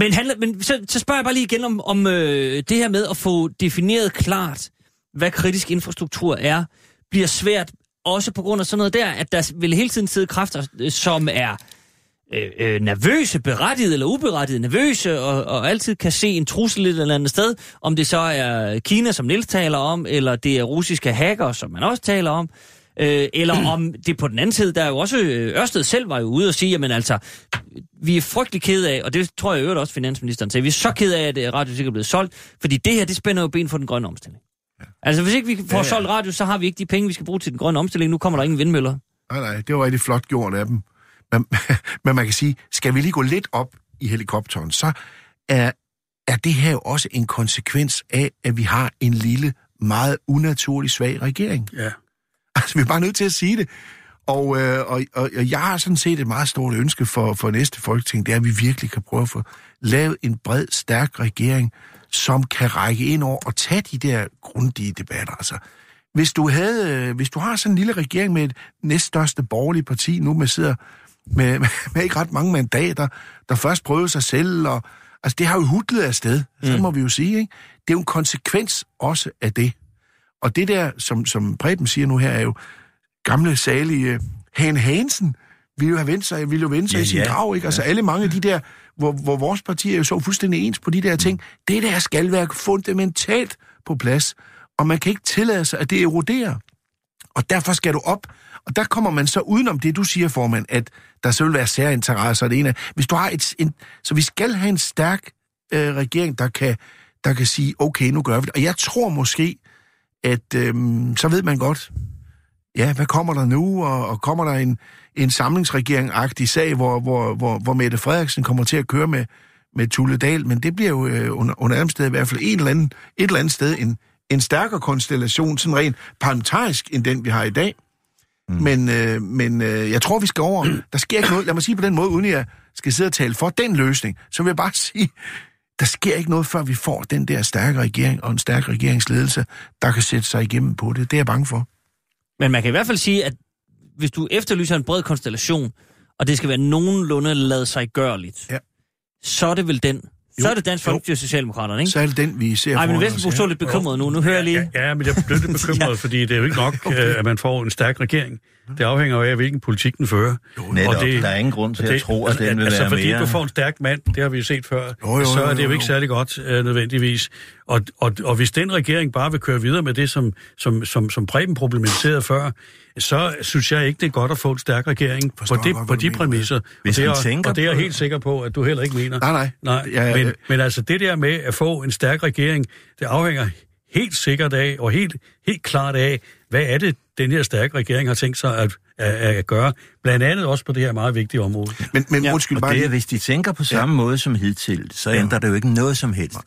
men, handler, men så, så spørger jeg bare lige igen om, om øh, det her med at få defineret klart, hvad kritisk infrastruktur er, bliver svært, også på grund af sådan noget der, at der vil hele tiden sidde kræfter, øh, som er øh, øh, nervøse, berettiget eller uberettiget nervøse, og, og altid kan se en trussel et eller andet sted, om det så er Kina, som Nils taler om, eller det er russiske hacker, som man også taler om, øh, eller [clears throat] om det på den anden side, der er jo også, øh, Ørsted selv var jo ude og sige, jamen altså, vi er frygtelig ked af, og det tror jeg øvrigt også finansministeren sagde, vi er så ked af, at øh, Radio er blevet solgt, fordi det her, det spænder jo ben for den grønne omstilling. Ja. Altså, hvis ikke vi får ja, ja. solgt radio, så har vi ikke de penge, vi skal bruge til den grønne omstilling. Nu kommer der ingen vindmøller. Nej, nej, det var rigtig flot gjort af dem. Men, [laughs] men man kan sige, skal vi lige gå lidt op i helikopteren, så er er det her jo også en konsekvens af, at vi har en lille, meget unaturlig svag regering. Ja. Altså, vi er bare nødt til at sige det. Og, øh, og, og, og jeg har sådan set et meget stort ønske for, for næste folketing, det er, at vi virkelig kan prøve at få lavet en bred, stærk regering, som kan række ind over og tage de der grundige debatter. Altså, hvis du, havde, øh, hvis du har sådan en lille regering med et næststørste borgerlige parti, nu med sidder med, med, [laughs] med ikke ret mange mandater, der først prøvede sig selv, og altså det har jo hudlet afsted, så Mm. må vi jo sige, ikke? Det er jo en konsekvens også af det. Og det der, som, som Preben siger nu her, er jo gamle, salige Han Hansen, ville jo have vendt sig, ville jo vende sig Ja, i sin ja. grav, ikke? Altså alle mange af de der, hvor, hvor vores partier jo så fuldstændig ens på de der ting, det der skal være fundamentalt på plads, og man kan ikke tillade sig, at det eroderer. Og derfor skal du op, og der kommer man så udenom det, du siger, formand, at der så vil være særinteresser, det ene er, hvis du har et, en, så vi skal have en stærk øh, regering, der kan, der kan sige, okay, nu gør vi det. Og jeg tror måske, at øhm, så ved man godt, ja, hvad kommer der nu, og, og kommer der en, en samlingsregering-agtig sag, hvor, hvor, hvor, hvor Mette Frederiksen kommer til at køre med, med Tulle Dahl, men det bliver jo øh, under, under andet sted i hvert fald en eller anden, et eller andet sted en, en stærkere konstellation, sådan rent parlamentarisk, end den vi har i dag. Mm. Men, øh, men øh, jeg tror, vi skal over. Der sker ikke noget, lad mig sige på den måde, uden jeg skal sidde og tale for den løsning, så vil jeg bare [laughs] sige, der sker ikke noget, før vi får den der stærke regering og en stærk regeringsledelse, der kan sætte sig igennem på det. Det er jeg bange for. Men man kan i hvert fald sige, at hvis du efterlyser en bred konstellation, og det skal være nogenlunde lade sig gørligt, Ja. så er det vel den. Så Jo, er det Dansk. Folkeparti og Socialdemokraterne, ikke? Så er det den, vi ser Nej, men Vesterbro så her. lidt bekymret nu. Nu hører jeg lige... Ja, ja, men jeg blev lidt [laughs] bekymret, Ja. fordi det er jo ikke nok, [laughs] okay. at man får en stærk regering. Det afhænger jo af, hvilken politik den fører. Netop, Og det- der er ingen grund til at tro, at den vil altså, være fordi mere... du får en stærk mand, det har vi jo set før, Jo, jo, så jo, er det jo jo, ikke jo. særlig godt øh, nødvendigvis. Og, og, og hvis den regering bare vil køre videre med det, som, som, som, som Preben problematiserede før, så synes jeg ikke, det er godt at få en stærk regering Forstår på, det, godt, på de mener. præmisser. Hvis og det, er, tænker og det er jeg helt sikker på, at du heller ikke mener. Nej, nej. Nej, Ja, ja, men, øh. men altså det der med at få en stærk regering, det afhænger helt sikkert af, og helt, helt klart af, hvad er det, den her stærke regering har tænkt sig at, at, at gøre, blandt andet også på det her meget vigtige område. Men, men Ja, ja, undskyld Og bare det er, hvis de tænker på samme måde som hidtil, så ændrer det jo ikke noget som helst.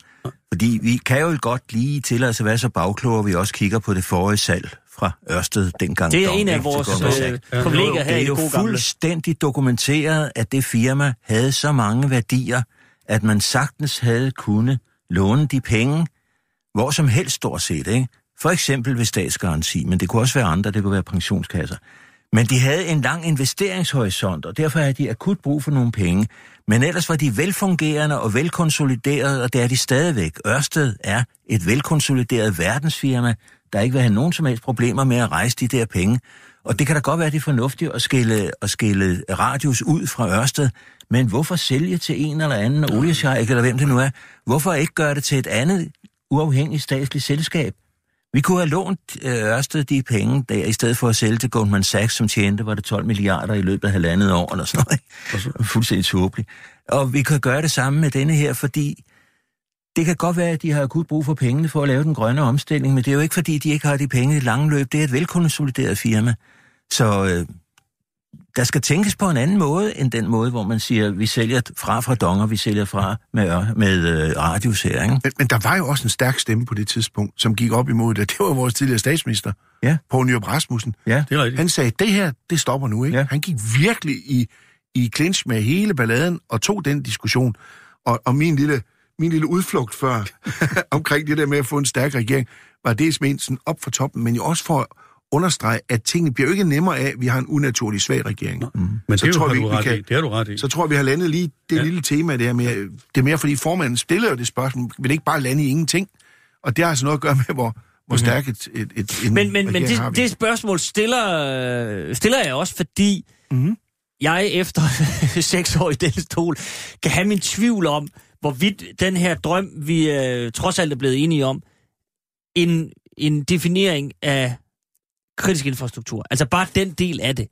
Fordi vi kan jo godt lige os at være så bagklogere, at vi også kigger på det forrige salg fra Ørsted dengang. Det er en af til vores øh, kolleger her det i er det jo gode gamle. fuldstændig dokumenteret, at det firma havde så mange værdier, at man sagtens havde kunne låne de penge, hvor som helst stort set, ikke? For eksempel ved statsgaranti, men det kunne også være andre, det kunne være pensionskasser. Men de havde en lang investeringshorisont, og derfor havde de akut brug for nogle penge. Men ellers var de velfungerende og velkonsoliderede, og det er de stadigvæk. Ørsted er et velkonsolideret verdensfirma, der ikke vil have nogen som helst problemer med at rejse de der penge. Og det kan da godt være, det er fornuftigt at skille, at skille radius ud fra Ørsted, men hvorfor sælge til en eller anden oliesjejk, eller hvem det nu er? Hvorfor ikke gøre det til et andet uafhængigt statsligt selskab? Vi kunne have lånt øh, Ørsted de penge der, i stedet for at sælge til Goldman Sachs, som tjente, var det 12 milliarder i løbet af halvandet år, eller sådan noget. Fuldstændig tåbeligt. Og vi kan gøre det samme med denne her, fordi det kan godt være, at de har akut brug for pengene for at lave den grønne omstilling, men det er jo ikke, fordi de ikke har de penge i lange løb. Det er et velkonsolideret firma. Så øh, der skal tænkes på en anden måde, end den måde, hvor man siger, vi sælger fra fra donger, vi sælger fra med, med øh, radius her, ikke? Men, men der var jo også en stærk stemme på det tidspunkt, som gik op imod det. [laughs] Det var vores tidligere statsminister, Ja. Poul Nyrup Rasmussen. Ja. Det er rigtigt. Han sagde, det her, det stopper nu, ikke? Ja. Han gik virkelig i, i clinch med hele balladen og tog den diskussion. Og, og min, lille, min lille udflugt før [laughs] omkring det der med at få en stærk regering, var dels ment sådan op for toppen, men jo også for understrege, at tingene bliver jo ikke nemmere af, at vi har en unaturlig svag regering. Mm. Men Så det, tror har vi, du vi ret kan- i. det har du ret i. Så tror jeg, vi har landet lige det Ja. lille tema der med, det er mere fordi formanden stiller jo det spørgsmål, vil det ikke bare lande i ingenting? Og det har altså noget at gøre med, hvor, hvor stærkt et, et, et, en Men, men, men det, vi. det spørgsmål stiller, stiller jeg også, fordi Mhm. jeg efter [laughs] seks år i den stol kan have min tvivl om, hvorvidt den her drøm, vi øh, trods alt er blevet enige om, en, en definering af kritisk infrastruktur, altså bare den del af det,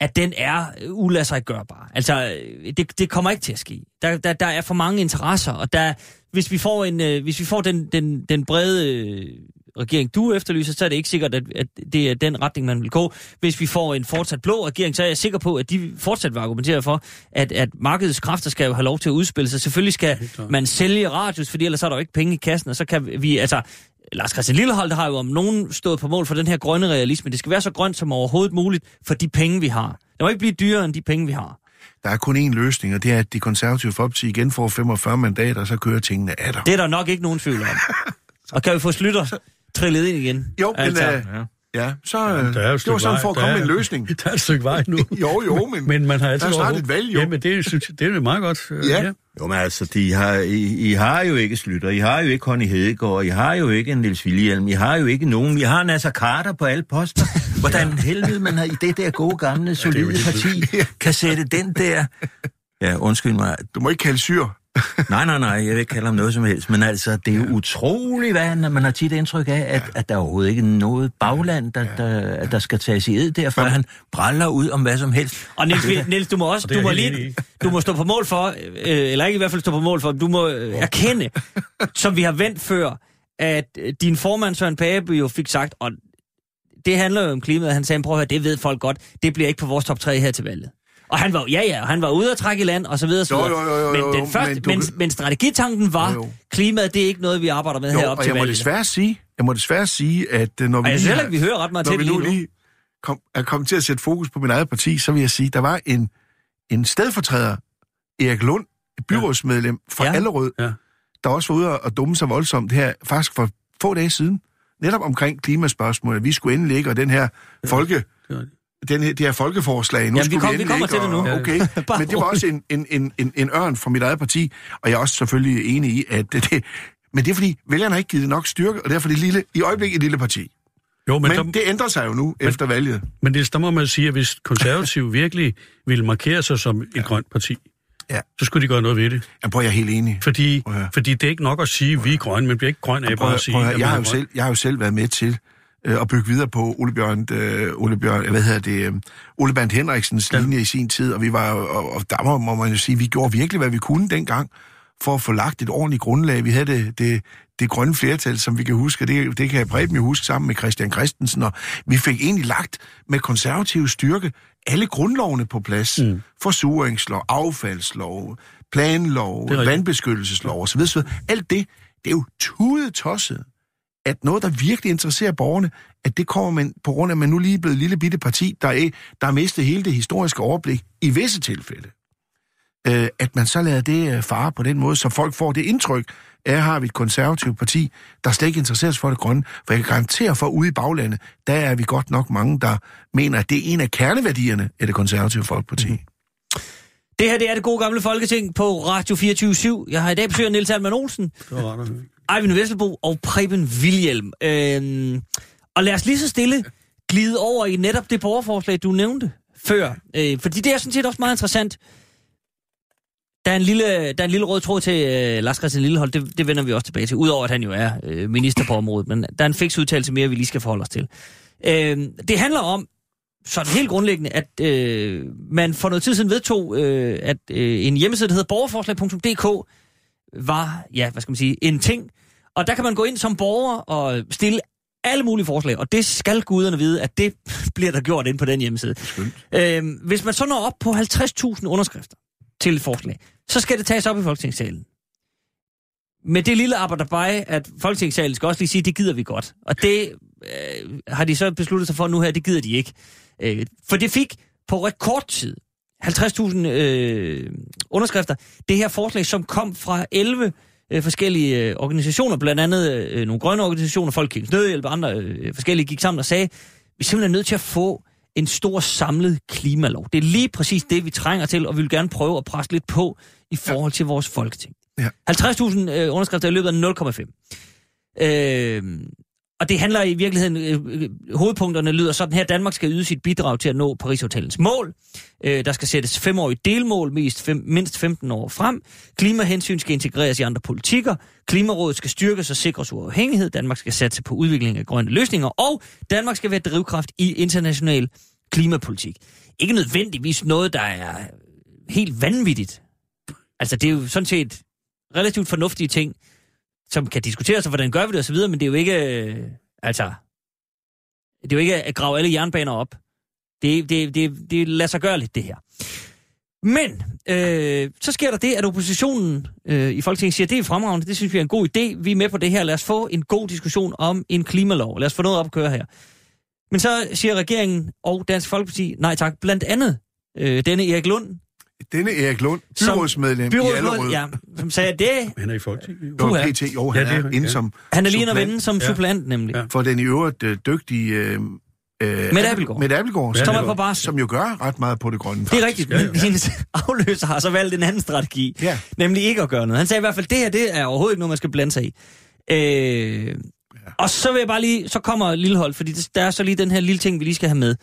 at den er uladsiggørbar. Altså, øh, det, det kommer ikke til at ske. Der, der, der er for mange interesser, og der, hvis vi får, en, øh, hvis vi får den, den, den brede øh, regering, du efterlyser, så er det ikke sikkert, at, at det er den retning, man vil gå. Hvis vi får en fortsat blå regering, så er jeg sikker på, at de fortsat vil argumentere for, at, at markedets kræfter skal have lov til at udspille sig. Selvfølgelig skal man sælge radius, fordi ellers er der jo ikke penge i kassen, og så kan vi, altså, Lars Christian Lillehold har jo om nogen stået på mål for den her grønne realisme. Det skal være så grønt som overhovedet muligt for de penge, vi har. Det må ikke blive dyrere end de penge, vi har. Der er kun én løsning, og det er, at de konservative folkeparti igen får 45 mandater, og så kører tingene af der. Det er der nok ikke nogen tvivl om. [laughs] Og kan vi få Slytter trillet ind igen? Jo, men Altså, øh, ja, så Ja, ja, der er det var sådan vej. for at komme er- med en løsning. [laughs] Der er et stykke vej nu. [laughs] Jo, jo, men, Men man har altid der er snart et valg, jo. Jamen, det er, synes det er meget godt. øh, Ja. Jo, men altså, de har, I, I har jo ikke Slytter, I har jo ikke Connie Hedegaard, I har jo ikke en Niels William, I har jo ikke nogen, I har Nasser Carter på alle poster. [laughs] Hvordan helvede man har i det der gode, gamle, solide parti, kan sætte den der... Ja, undskyld mig. Du må ikke kalde syr. Nej, nej, nej, jeg vil ikke kalde ham noget som helst, men altså, det er jo utroligt, hvad man har tit indtryk af, at, at der overhovedet ikke er noget bagland, der, der, der skal tages i ed der, for han bræller ud om hvad som helst. Og Niels, vi- Niels du må også, Og er du må lige, du må stå på mål for, øh, eller ikke i hvert fald stå på mål for, du må øh, erkende, som vi har vendt før, at øh, din formand Søren Pape jo fik sagt, og det handler jo om klimaet, han sagde, prøv at høre, det ved folk godt, det bliver ikke på vores top 3 her til valget. Og han var, ja ja, og han var ude at trække i land, og så videre, Jo, jo, jo, jo, men, den første, men du- men, men strategitanken var, Jo, jo. klimaet, det er ikke noget, vi arbejder med Jo, heroppe til jeg må valget. desværre sige, jeg må desværre sige, at øh, når vi Og jeg synes heller vi hører ret meget til lige nu. lige kom, er kommet til at sætte fokus på mit eget parti, så vil jeg sige, der var en, en stedfortræder, Erik Lund, et byrådsmedlem fra Ja. ja. Allerød, Ja. der også var ude og dumme sig voldsomt her, faktisk for få dage siden, netop omkring klimaspørgsmålet. Vi skulle endelig ikke, og den her folke, er rigtigt. Den her, det her folkeforslag, nu Jamen, vi kom- vi endelig kommer til det nu. og- Okay, [laughs] men det var også en, en, en, en, en ørn fra mit eget parti, og jeg er også selvfølgelig enig i, at det, det men det er fordi, vælgerne har ikke givet det nok styrke, og derfor er det lille, i øjeblikket et lille parti. Jo, men, Men, der, det ændrer sig jo nu men, efter valget. men det, der må man sige, at hvis konservative [laughs] virkelig ville markere sig som et grønt parti, Ja. så skulle de gøre noget ved det. Jeg prøver, jeg er helt enig. Fordi, Prøv fordi det er ikke nok at sige, at vi er grønne, men bliver ikke grøn af Prøv, bare at at- sige, prøv, at jeg, har jo selv, jeg har jo selv været med til øh, at bygge videre på Ole Bjørn, øh, Ole Bjørn, hvad hedder det, øh, Ole Band Henriksens Ja. linje i sin tid, og vi var, og, og der må, må man jo sige, vi gjorde virkelig, hvad vi kunne dengang, for at få lagt et ordentligt grundlag. Vi havde det, det, det grønne flertal, som vi kan huske, det, det kan jeg Preben jo huske sammen med Christian Christensen, og vi fik egentlig lagt med konservativ styrke alle grundlovene på plads. Mm. Forsuringslov, affaldslov, planlov, vandbeskyttelseslov osv. Alt det, det er jo tudetosset at noget, der virkelig interesserer borgerne, at det kommer man på grund af, at man nu lige er blevet et lille bitte parti, der er, der har mistet hele det historiske overblik i visse tilfælde. Øh, at man så lader det øh, fare på den måde, så folk får det indtryk, at har vi et konservativt parti, der slet ikke interesserer sig for det grønne. For jeg kan garantere for, at ude i baglandet, der er vi godt nok mange, der mener, at det er en af kerneværdierne af det konservative folkeparti. Mm. Det her det er det gode gamle Folketing på Radio 24 Jeg har i dag besøg af Niels Alman Olsen. Eivind Vesselbo og Preben Wilhjelm. Øhm, og lad os lige så stille glide over i netop det borgerforslag, du nævnte før. Øh, fordi det er sådan set også meget interessant. Der er en lille, der er en lille rød tråd til øh, Lars Christian Lillehold, det, det vender vi også tilbage til, udover at han jo er øh, minister på området, men der er en fix udtalelse mere, vi lige skal forholde os til. Øh, det handler om, sådan helt grundlæggende, at øh, man for noget tid siden vedtog, øh, at øh, en hjemmeside, der hedder borgerforslag.dk, var, ja, hvad skal man sige, en ting. Og der kan man gå ind som borger og stille alle mulige forslag, og det skal guderne vide, at det [laughs] bliver der gjort ind på den hjemmeside. Øhm, hvis man så når op på 50.000 underskrifter til et forslag, så skal det tages op i Folketingssalen. Med det lille arbejderbej, at Folketingssalen skal også lige sige, at det gider vi godt. Og det øh, har de så besluttet sig for nu her, det gider de ikke. Øh, for det fik på rekordtid 50.000 øh, underskrifter. Det her forslag, som kom fra 11 øh, forskellige øh, organisationer, blandt andet øh, nogle grønne organisationer, Folkekirkens Nødhjælp og andre øh, forskellige, gik sammen og sagde, vi er simpelthen nødt til at få en stor samlet klimalov. Det er lige præcis det, vi trænger til, og vi vil gerne prøve at presse lidt på i forhold til vores folketing. Ja. 50.000 øh, underskrifter i løbet af 0,5. Øh, og det handler i virkeligheden, øh, øh, hovedpunkterne lyder sådan her, Danmark skal yde sit bidrag til at nå Paris-hotellens mål. Øh, der skal sættes femårige delmål, mest fem, mindst 15 år frem. Klimahensyn skal integreres i andre politikker. Klimarådet skal styrkes og sikres uafhængighed. Danmark skal satse på udvikling af grønne løsninger. Og Danmark skal være drivkraft i international klimapolitik. Ikke nødvendigvis noget, der er helt vanvittigt. Altså, det er jo sådan set relativt fornuftige ting, som kan diskuteres, sig, hvordan gør vi det osv., men det er jo ikke, øh, Altså, det er jo ikke at grave alle jernbaner op. Det, det, det, det lader sig gøre lidt, det her. Men øh, så sker der det, at oppositionen øh, i Folketinget siger, det er fremragende, det synes vi er en god idé, vi er med på det her, lad os få en god diskussion om en klimalov, lad os få noget op at køre her. Men så siger regeringen og Dansk Folkeparti, nej tak, blandt andet øh, denne Erik Lund, denne Erik Lund, byrådsmedlem i byrådsmedlem, Allerød. ja, som sagde, det, [laughs] Han er i Folketinget. jo. PT, jo, han Ja, det er er- inde ja. som han er lige en at vende som Ja. suppleant nemlig. Ja. for den i øvrigt øh, dygtige... Øh, øh, Mette Abildgaard. Mette Abelgaard, Ja, Som er på barsel. som jo gør ret meget på det grønne. Det er rigtigt, Ja, ja. men hendes [laughs] afløser har så valgt en anden strategi. Ja. Nemlig ikke at gøre noget. Han sagde i hvert fald, det her det er overhovedet ikke noget, man skal blande sig i. Øh, Og så vil jeg bare lige, så kommer Lilleholdt, fordi der er så lige den her lille ting, vi lige skal have med.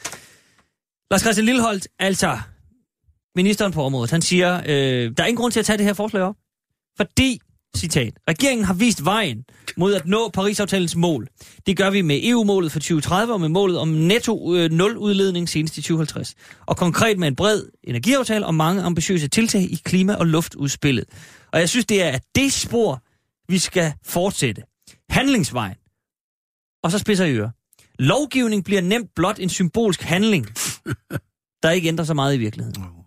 Lars Christian Lilleholdt, altså ministeren på området, han siger, øh, der er ingen grund til at tage det her forslag op, fordi, citat, regeringen har vist vejen mod at nå Paris-aftalens mål. Det gør vi med EU-målet for 2030 og med målet om netto øh, nul udledning senest i 2050. Og konkret med en bred energiaftale og mange ambitiøse tiltag i klima- og luftudspillet. Og jeg synes, det er det spor, vi skal fortsætte. Handlingsvejen. Og så spidser øre. Lovgivning bliver nemt blot en symbolsk handling, [laughs] der ikke ændrer så meget i virkeligheden.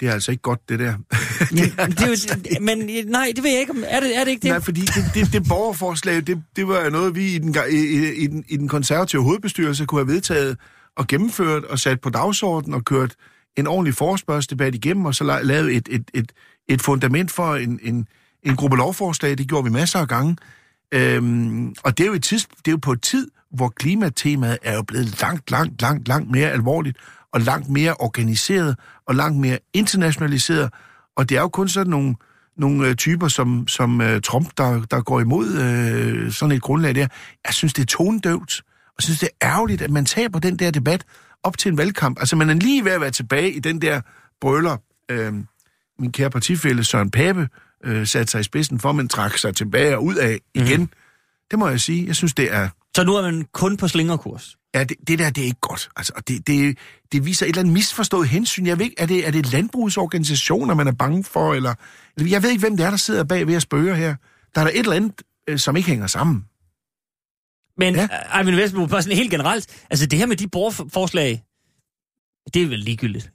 Det er altså ikke godt, det der. [laughs] Men, det er jo, men nej, det ved jeg ikke. om- Er det, er det ikke det? Nej, fordi det, det, det borgerforslag, det, det var noget, vi i den, i, i, den, i den konservative hovedbestyrelse kunne have vedtaget og gennemført og sat på dagsordenen og kørt en ordentlig forespørgselsdebat igennem, og så la- lavet et, et, et, et fundament for en, en, en gruppe lovforslag. Det gjorde vi masser af gange. Øhm, og det er, jo et tids, det er jo på et tid, hvor klimatemaet er jo blevet langt, langt, langt, langt mere alvorligt, og langt mere organiseret, og langt mere internationaliseret. Og det er jo kun sådan nogle, nogle øh, typer som, som øh, Trump, der, der går imod øh, sådan et grundlag der. Jeg synes, det er tonedøvt. Og jeg synes, det er ærgerligt, at man taber den der debat op til en valgkamp. Altså, man er lige ved at være tilbage i den der brøler. Øh, min kære partifælle Søren Pape øh, satte sig i spidsen for, men trak sig tilbage og ud af igen. Mm. Det må jeg sige. Jeg synes, det er... Så nu er man kun på slingerkurs. Ja, det, det der, det er ikke godt. Altså, og det, det, det viser et eller andet misforstået hensyn. Jeg ved ikke, er det, er det landbrugsorganisationer, man er bange for, eller... Jeg ved ikke, hvem det er, der sidder bag ved at spørge her. Der er der et eller andet, øh, som ikke hænger sammen. Men Ja. ja. Eivind Vestbo, bare sådan helt generelt, altså det her med de borgerforslag, det er vel ligegyldigt.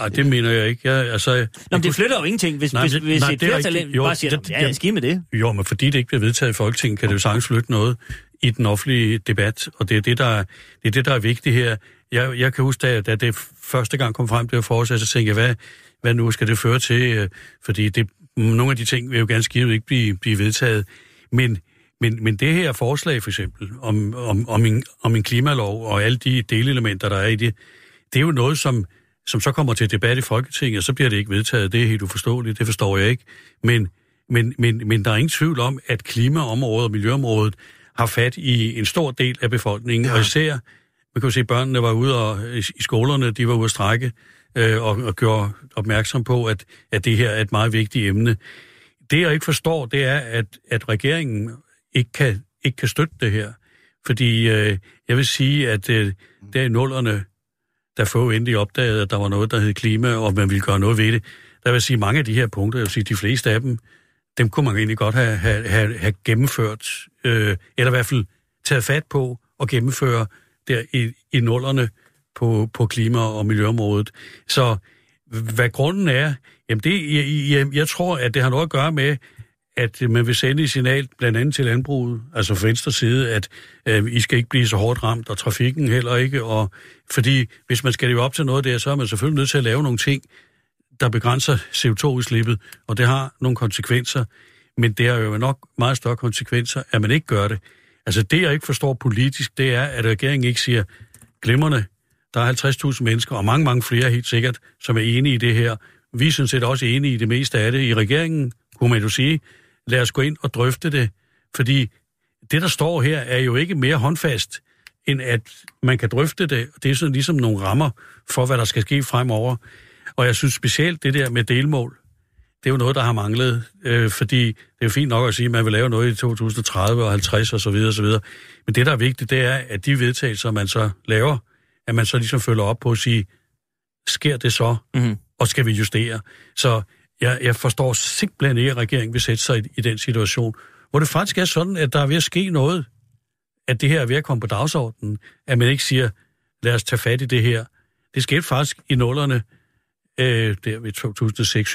Ej, det mener jeg ikke. Jeg, altså, Nå, men det flytter jo ingenting, hvis, Nej, hvis, det- hvis nej, et det er flertal bare siger, det- ja, jeg skal med det. Jo, men fordi det ikke bliver vedtaget i Folketinget, kan det jo sagtens flytte noget i den offentlige debat, og det er det, der er, det er, det, der er vigtigt her. Jeg, jeg kan huske, da, da det første gang kom frem, det var fortsat, så tænkte jeg, hvad, hvad nu skal det føre til? Øh, fordi det, nogle af de ting vil jo ganske givet ikke blive, blive vedtaget. Men, men, men det her forslag for eksempel, om, om, om, en, om en klimalov og alle de delelementer, der er i det, det er jo noget, som, som så kommer til debat i Folketinget, og så bliver det ikke vedtaget. Det er helt uforståeligt, det forstår jeg ikke. Men, men, men, men der er ingen tvivl om, at klimaområdet og miljøområdet har fat i en stor del af befolkningen, ja. og især, man kan jo se, at børnene var ude og, i skolerne, de var ude at strække, øh, og, og gjorde opmærksom på, at, at det her er et meget vigtigt emne. Det, jeg ikke forstår, det er, at, at regeringen ikke kan, ikke kan støtte det her. Fordi øh, jeg vil sige, at øh, der i nullerne, da få endelig opdagede, at der var noget, der hed klima, og man ville gøre noget ved det, der vil sige, mange af de her punkter, jeg vil sige, de fleste af dem, dem kunne man egentlig godt have, have, have, have gennemført, øh, eller i hvert fald taget fat på og gennemføre der i, i nullerne på, på klima- og miljøområdet. Så hvad grunden er, jamen det, jeg, jeg, jeg tror, at det har noget at gøre med, at man vil sende et signal blandt andet til landbruget, altså fra venstre side, at øh, I skal ikke blive så hårdt ramt, og trafikken heller ikke, og fordi hvis man skal leve op til noget der, så er man selvfølgelig nødt til at lave nogle ting, der begrænser CO2-udslippet, og det har nogle konsekvenser, men det har jo nok meget større konsekvenser, at man ikke gør det. Altså det, jeg ikke forstår politisk, det er, at regeringen ikke siger, glimrende, der er 50.000 mennesker, og mange, mange flere helt sikkert, som er enige i det her. Vi er sådan set også enige i det meste af det. I regeringen, kunne man jo sige, lad os gå ind og drøfte det, fordi det, der står her, er jo ikke mere håndfast, end at man kan drøfte det. Det er sådan ligesom nogle rammer for, hvad der skal ske fremover. Og jeg synes specielt det der med delmål, det er jo noget, der har manglet, øh, fordi det er jo fint nok at sige, at man vil lave noget i 2030 og 50 og så videre og så videre. Men det, der er vigtigt, det er, at de vedtagelser, man så laver, at man så ligesom følger op på at sige, sker det så, Mhm. og skal vi justere? Så jeg, jeg forstår simpelthen ikke, at regeringen vil sætte sig i, i den situation, hvor det faktisk er sådan, at der er ved at ske noget, at det her er ved at komme på dagsordenen, at man ikke siger, lad os tage fat i det her. Det skete faktisk i nullerne, øh, der ved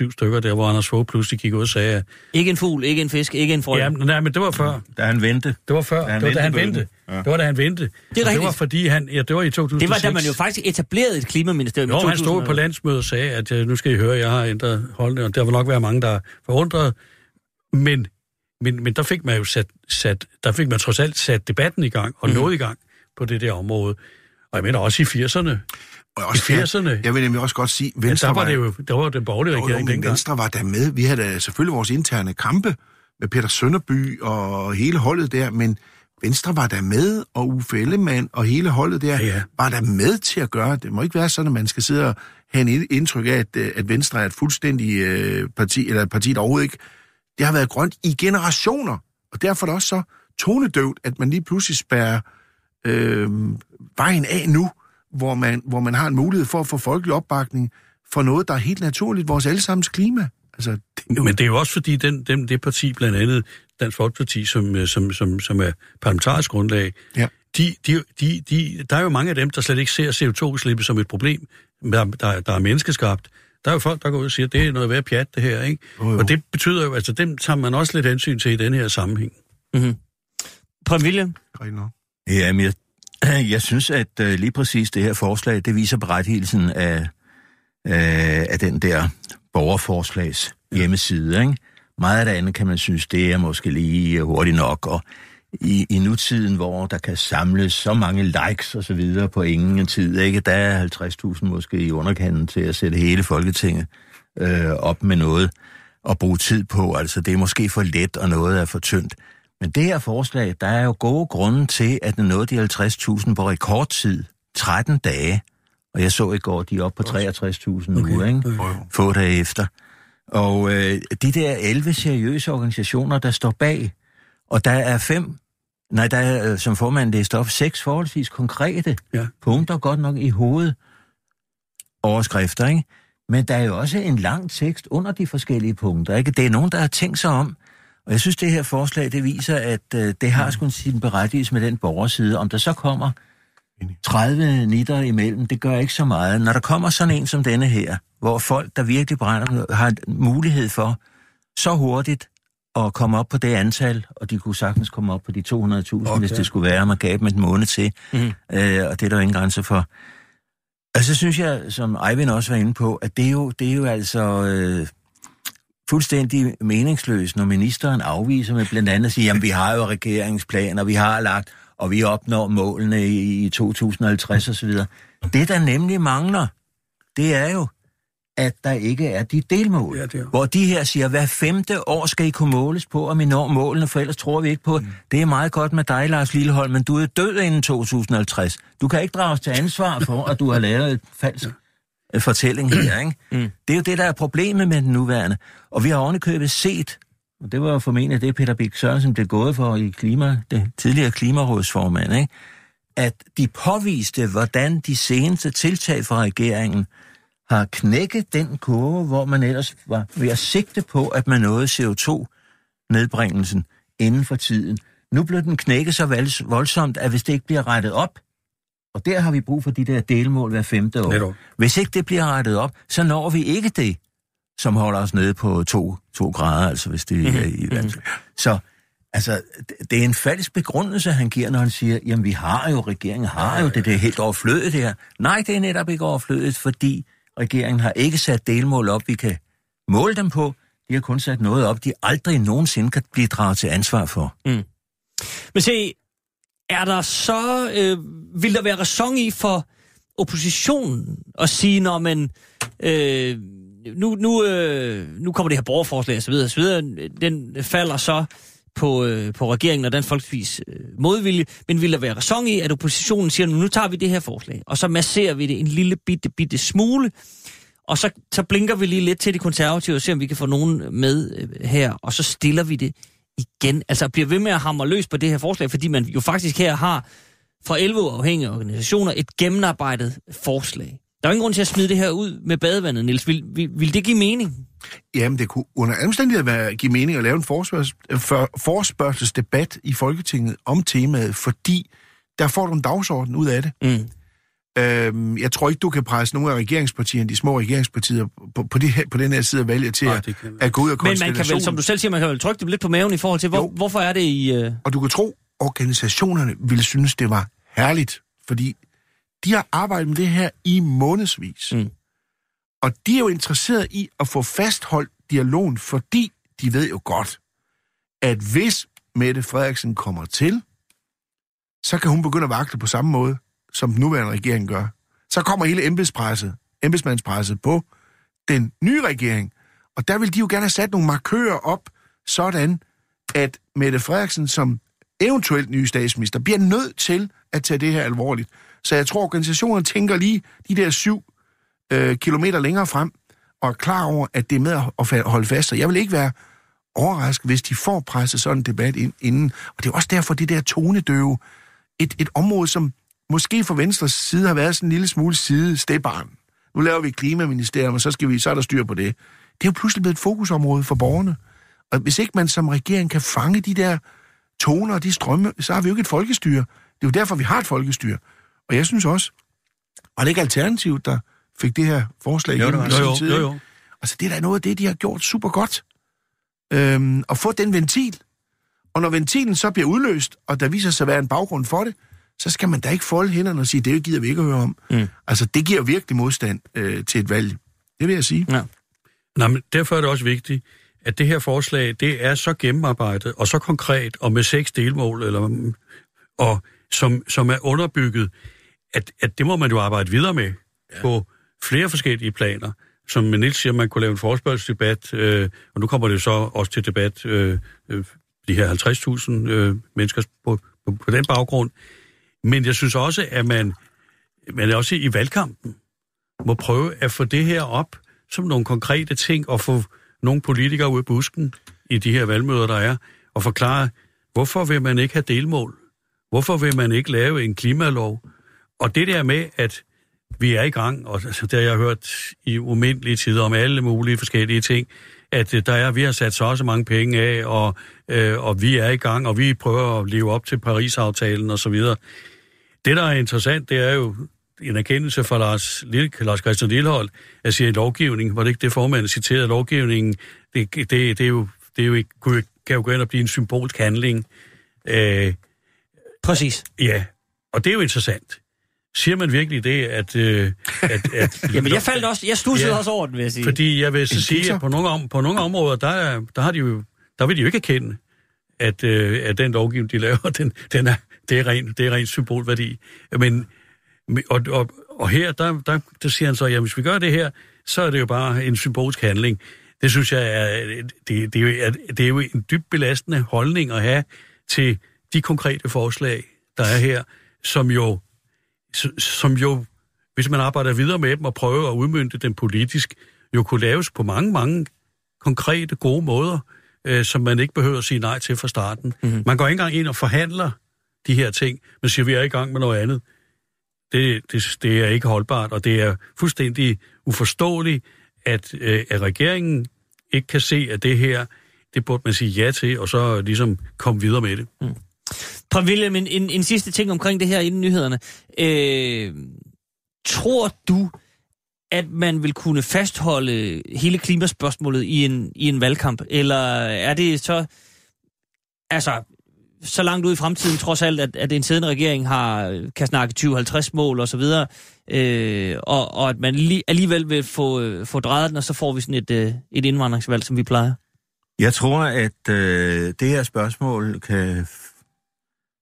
2006-7 stykker, der hvor Anders Fogh pludselig gik ud og sagde, at Ikke en fugl, ikke en fisk, ikke en frø. ja, men, nej, men det var før. Da han vendte. Det var før. Da han det var da han vendte. Ja. Det var da han vendte. er Og det var fordi han, ja, det var i 2006. det var da man jo faktisk etablerede et klimaministerium i Jo, han 2000. stod på landsmødet og sagde, at øh, nu skal I høre, jeg har ændret holdning, og der vil nok være mange, der er forundret. Men, men, men der fik man jo sat, sat, der fik man trods alt sat debatten i gang, og mm. noget i gang på det der område. Og jeg mener også i 80'erne. Og I også, 80'erne. Jeg vil nemlig også godt sige, Ja, Venstre der var det jo der var den borgerlige regering men dengang. Venstre var der med. Vi havde da selvfølgelig vores interne kampe med Peter Sønderby og hele holdet der, men Venstre var der med, og Uffe Ellemann og hele holdet der Ja, ja. var der med til at gøre det. Må ikke være sådan, at man skal sidde og have en ind- indtryk af, at, øh, at Venstre er et fuldstændig øh, parti, eller et parti, der overhovedet ikke... Det har været grønt i generationer, og derfor er det også så tonedøvt, at man lige pludselig spærrer øh, vejen af nu, hvor man, hvor man har en mulighed for at få folkelig opbakning for noget, der er helt naturligt, vores allesammens klima. Altså, det jo, Men det er jo også fordi, den, den, det parti, blandt andet Dansk Folkeparti, som, øh, som, som, som er parlamentarisk grundlag, Ja. de, de, de, de, der er jo mange af dem, der slet ikke ser CO2-udslippet som et problem, der, der, der er menneskeskabt. Der er jo folk, der går ud og siger, at det er noget værd pjat, det her, ikke? Jo, jo. Og det betyder jo, altså dem tager man også lidt hensyn til i den her sammenhæng. Prem William, Rigtig nok. Ja, men jeg, [clears throat] jeg synes, at uh, lige præcis det her forslag, det viser berettigelsen af, uh, af den der borgerforslags hjemmeside. Ikke? Meget af det andet kan man synes, det er måske lige hurtigt nok, og i, i nutiden, hvor der kan samles så mange likes og så videre på ingen tid, ikke? der er 50.000 måske i underkanten til at sætte hele Folketinget øh, op med noget at bruge tid på. Altså, det er måske for let, og noget er for tyndt. Men det her forslag, der er jo gode grunde til, at den nåede de 50.000 på rekordtid. 13 dage. Og jeg så i går, de er oppe på 63.000 nu, Okay. ikke? Få dage efter. Og øh, de der 11 seriøse organisationer, der står bag, og der er fem, nej, der er, øh, som formand læste op, seks forholdsvis konkrete Ja. punkter, godt nok i hovedet overskrifter, ikke? Men der er jo også en lang tekst under de forskellige punkter, ikke? Det er nogen, der har tænkt sig om, og jeg synes, det her forslag, det viser, at øh, det har sgu sin berettigelse med den borgerside. Om der så kommer 30 nitter imellem, det gør ikke så meget. Når der kommer sådan en som denne her, hvor folk, der virkelig brænder, har mulighed for så hurtigt at komme op på det antal, og de kunne sagtens komme op på de 200.000, okay. hvis det skulle være, man gav dem en måned til. Mhm. Øh, og det er der jo ingen grænse for. Og så synes jeg, som Eivind også var inde på, at det er jo, det er jo altså øh, fuldstændig meningsløst, når ministeren afviser med blandt andet at sige, jamen vi har jo regeringsplaner, vi har lagt, og vi opnår målene i, i 2050 osv. Det, der nemlig mangler, det er jo, at der ikke er de delmål. Ja, det er- Hvor de her siger, hver femte år skal I kunne måles på, om I når målene, for ellers tror vi ikke på. Mm. Det er meget godt med dig, Lars Lillehold, men du er død inden 2050. Du kan ikke drages til ansvar for, at du har lavet et falsk fortælling her, ikke? [clears throat] Mm. Det er jo det, der er problemet med den nuværende. Og vi har ovenikøbet set, og det var jo formentlig det, Peter Bik Sørensen blev gået for i klima, det tidligere klimarådsformand, ikke? at de påviste, hvordan de seneste tiltag fra regeringen har knækket den kurve, hvor man ellers var ved at sigte på, at man nåede CO2-nedbringelsen inden for tiden. Nu blev den knækket så voldsomt, at hvis det ikke bliver rettet op, og der har vi brug for de der delmål hver femte år. Netop. Hvis ikke det bliver rettet op, så når vi ikke det, som holder os nede på to, to grader, altså hvis det Mhm. er i vand. Så altså, det- er en falsk begrundelse, han giver, når han siger, jamen vi har jo, regeringen har jo det, det er helt overflødigt det her. Nej, det er netop ikke overflødigt, fordi regeringen har ikke sat delmål op, vi kan måle dem på. De har kun sat noget op, de aldrig nogensinde kan blive draget til ansvar for. Men se, er der så, øh, vil der være ræson i for oppositionen at sige, når man, øh, nu, nu, øh, nu kommer det her borgerforslag osv., osv., den falder så på, øh, på regeringen og Dansk Folkeparti's øh, modvilje, men vil der være ræson i, at oppositionen siger, nu tager vi det her forslag, og så masserer vi det en lille bitte, bitte smule, og så, så blinker vi lige lidt til de konservative og ser, om vi kan få nogen med øh, her, og så stiller vi det igen. Altså bliver ved med at hamre løs på det her forslag, fordi man jo faktisk her har fra 11 uafhængige organisationer et gennemarbejdet forslag. Der er ingen grund til at smide det her ud med badevandet, Niels. Vil, vil, vil det give mening? Jamen, det kunne under alle omstændigheder være, give mening at lave en forspørgs, for, forspørgselsdebat i Folketinget om temaet, fordi der får du en dagsorden ud af det. Mm. Øhm, jeg tror ikke, du kan presse nogle af regeringspartierne, de små regeringspartier, på, på, det her, på den her side af valget til Nej, at, at gå ud af Men man kan vel, som du selv siger, man kan vel trykke det lidt på maven i forhold til, hvor, Jo. hvorfor er det i... Øh... Og du kan tro, organisationerne ville synes, det var herligt, fordi de har arbejdet med det her i månedsvis. Mm. Og de er jo interesseret i at få fastholdt dialogen, fordi de ved jo godt, at hvis Mette Frederiksen kommer til, så kan hun begynde at vakle på samme måde, som den nuværende regering gør. Så kommer hele embedspresset, embedsmandspresset på den nye regering. Og der vil de jo gerne have sat nogle markører op, sådan at Mette Frederiksen som eventuelt ny statsminister bliver nødt til at tage det her alvorligt. Så jeg tror, organisationerne tænker lige de der syv øh, kilometer længere frem, og er klar over, at det er med at- holde fast. Og jeg vil ikke være overrasket, hvis de får presset sådan en debat ind, inden. Og det er også derfor, det der tonedøve, et, et område, som måske fra Venstres side har været sådan en lille smule side stebarn. Nu laver vi et klimaministerium, og så, skal vi, så er der styr på det. Det er jo pludselig blevet et fokusområde for borgerne. Og hvis ikke man som regering kan fange de der toner og de strømme, så har vi jo ikke et folkestyre. Det er jo derfor, vi har et folkestyre. Og jeg synes også, var det ikke Alternativet, der fik det her forslag Jo, igennem Jo, jo, tid, jo, jo. Altså, det er da noget af det, de har gjort super godt. Øhm, at få den ventil. Og når ventilen så bliver udløst, og der viser sig at være en baggrund for det, så skal man da ikke folde hænderne og sige, det gider vi ikke at høre om. Mm. Altså, det giver virkelig modstand øh, til et valg. Det vil jeg sige. Ja. Nej, men derfor er det også vigtigt, at det her forslag, det er så gennemarbejdet og så konkret og med seks delmål, eller, og som, som er underbygget, at, at det må man jo arbejde videre med ja. på flere forskellige planer. Som Niels siger, man kunne lave en forspørgselsdebat, øh, og nu kommer det så også til debat, øh, øh, de her 50.000 øh, mennesker på, på, på den baggrund. Men jeg synes også, at man, man også i valgkampen må prøve at få det her op som nogle konkrete ting, og få nogle politikere ud af busken i de her valgmøder, der er, og forklare, hvorfor vil man ikke have delmål? Hvorfor vil man ikke lave en klimalov? Og det der med, at vi er i gang, og altså, det har jeg hørt i umindelige tider om alle mulige forskellige ting, at øh, der er, vi har sat så også mange penge af, og, øh, og vi er i gang, og vi prøver at leve op til Paris-aftalen osv. Det, der er interessant, det er jo en erkendelse fra Lars, Lille, Lars Christian Lillehold, at sige, lovgivning, var det ikke det formand citerede, lovgivningen, det, det, det, er jo, det er jo ikke, kunne- kan jo gå ind og blive en symbolsk handling. Øh, Præcis. ja, og det er jo interessant. Siger man virkelig det, at... Øh, at, at [laughs] Jamen, jeg faldt også, jeg stussede Ja. også over den, vil jeg sige. Fordi jeg vil så sige, at på nogle, om, på nogle områder, der, er- der, har de jo, der vil de jo ikke erkende, at, øh, at den lovgivning, de laver, [laughs] den, den er, det, er ren, det er ren symbolværdi. Men, men- og, og, og her, der, der, der siger han så, at hvis vi gør det her, så er det jo bare en symbolsk handling. Det synes jeg er, det, det, er, jo, er, det er jo en dybt belastende holdning at have til de konkrete forslag, der er her, som jo, som jo hvis man arbejder videre med dem og prøver at udmynde dem politisk, jo kunne laves på mange, mange konkrete, gode måder, øh, som man ikke behøver at sige nej til fra starten. Mm-hmm. Man går ikke engang ind og forhandler de her ting, men siger, vi er i gang med noget andet. Det, det, det er ikke holdbart, og det er fuldstændig uforståeligt, at, øh, at regeringen ikke kan se, at det her, det burde man sige ja til, og så ligesom komme videre med det. Prøv William, en, en, en sidste ting omkring det her inden nyhederne. Øh, tror du, at man vil kunne fastholde hele klimaspørgsmålet i en, i en valgkamp? Eller er det så... Altså, så langt ud i fremtiden, trods alt, at, at en siddende regering har, kan snakke 2050-mål og så videre, øh, og, og at man li, alligevel vil få, øh, få drejet den, og så får vi sådan et, øh, et indvandringsvalg, som vi plejer. Jeg tror, at øh, det her spørgsmål kan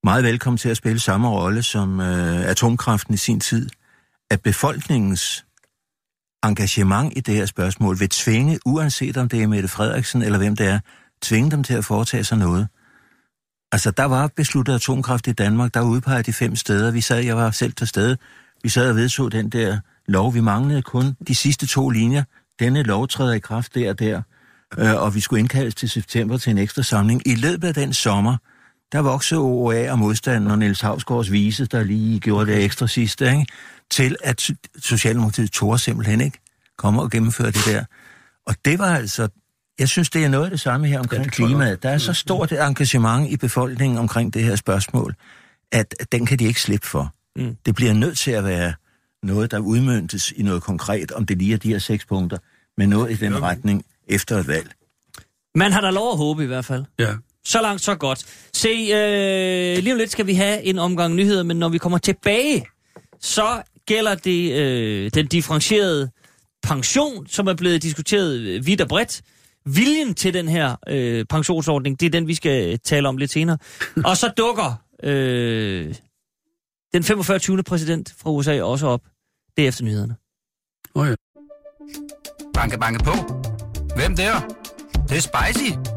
meget velkommen til at spille samme rolle som øh, atomkraften i sin tid. At befolkningens engagement i det her spørgsmål vil tvinge, uanset om det er Mette Frederiksen eller hvem det er, tvinge dem til at foretage sig noget. Altså, der var besluttet atomkraft i Danmark, der udpegede de fem steder. Vi sad, jeg var selv til stede, vi sad og vedtog den der lov. Vi manglede kun de sidste to linjer. Denne lov træder i kraft der og der øh, og vi skulle indkaldes til september til en ekstra samling. I løbet af den sommer, der voksede OA og modstanden og Niels Havsgaards vise, der lige gjorde det ekstra sidste, ikke? til at Socialdemokratiet tog simpelthen ikke komme og gennemføre det der. Og det var altså, jeg synes, det er noget af det samme her omkring Ja, klimaet. Der er så stort et engagement i befolkningen omkring det her spørgsmål, at den kan de ikke slippe for. Mm. Det bliver nødt til at være noget, der udmyndtes i noget konkret, om det lige er de her seks punkter, men noget i den retning efter et valg. Man har da lov at håbe i hvert fald. Ja. Så langt, så godt. Se, øh, lige om lidt skal vi have en omgang nyheder, men når vi kommer tilbage, så gælder det øh, den differentierede pension, som er blevet diskuteret øh, vidt og bredt. Viljen til den her øh, pensionsordning, det er den, vi skal tale om lidt senere. Og så dukker øh, den 45. 20. præsident fra USA også op. Det er efter nyhederne. Oh, ja. Banke, banke på. Hvem der? Det, det er spicy.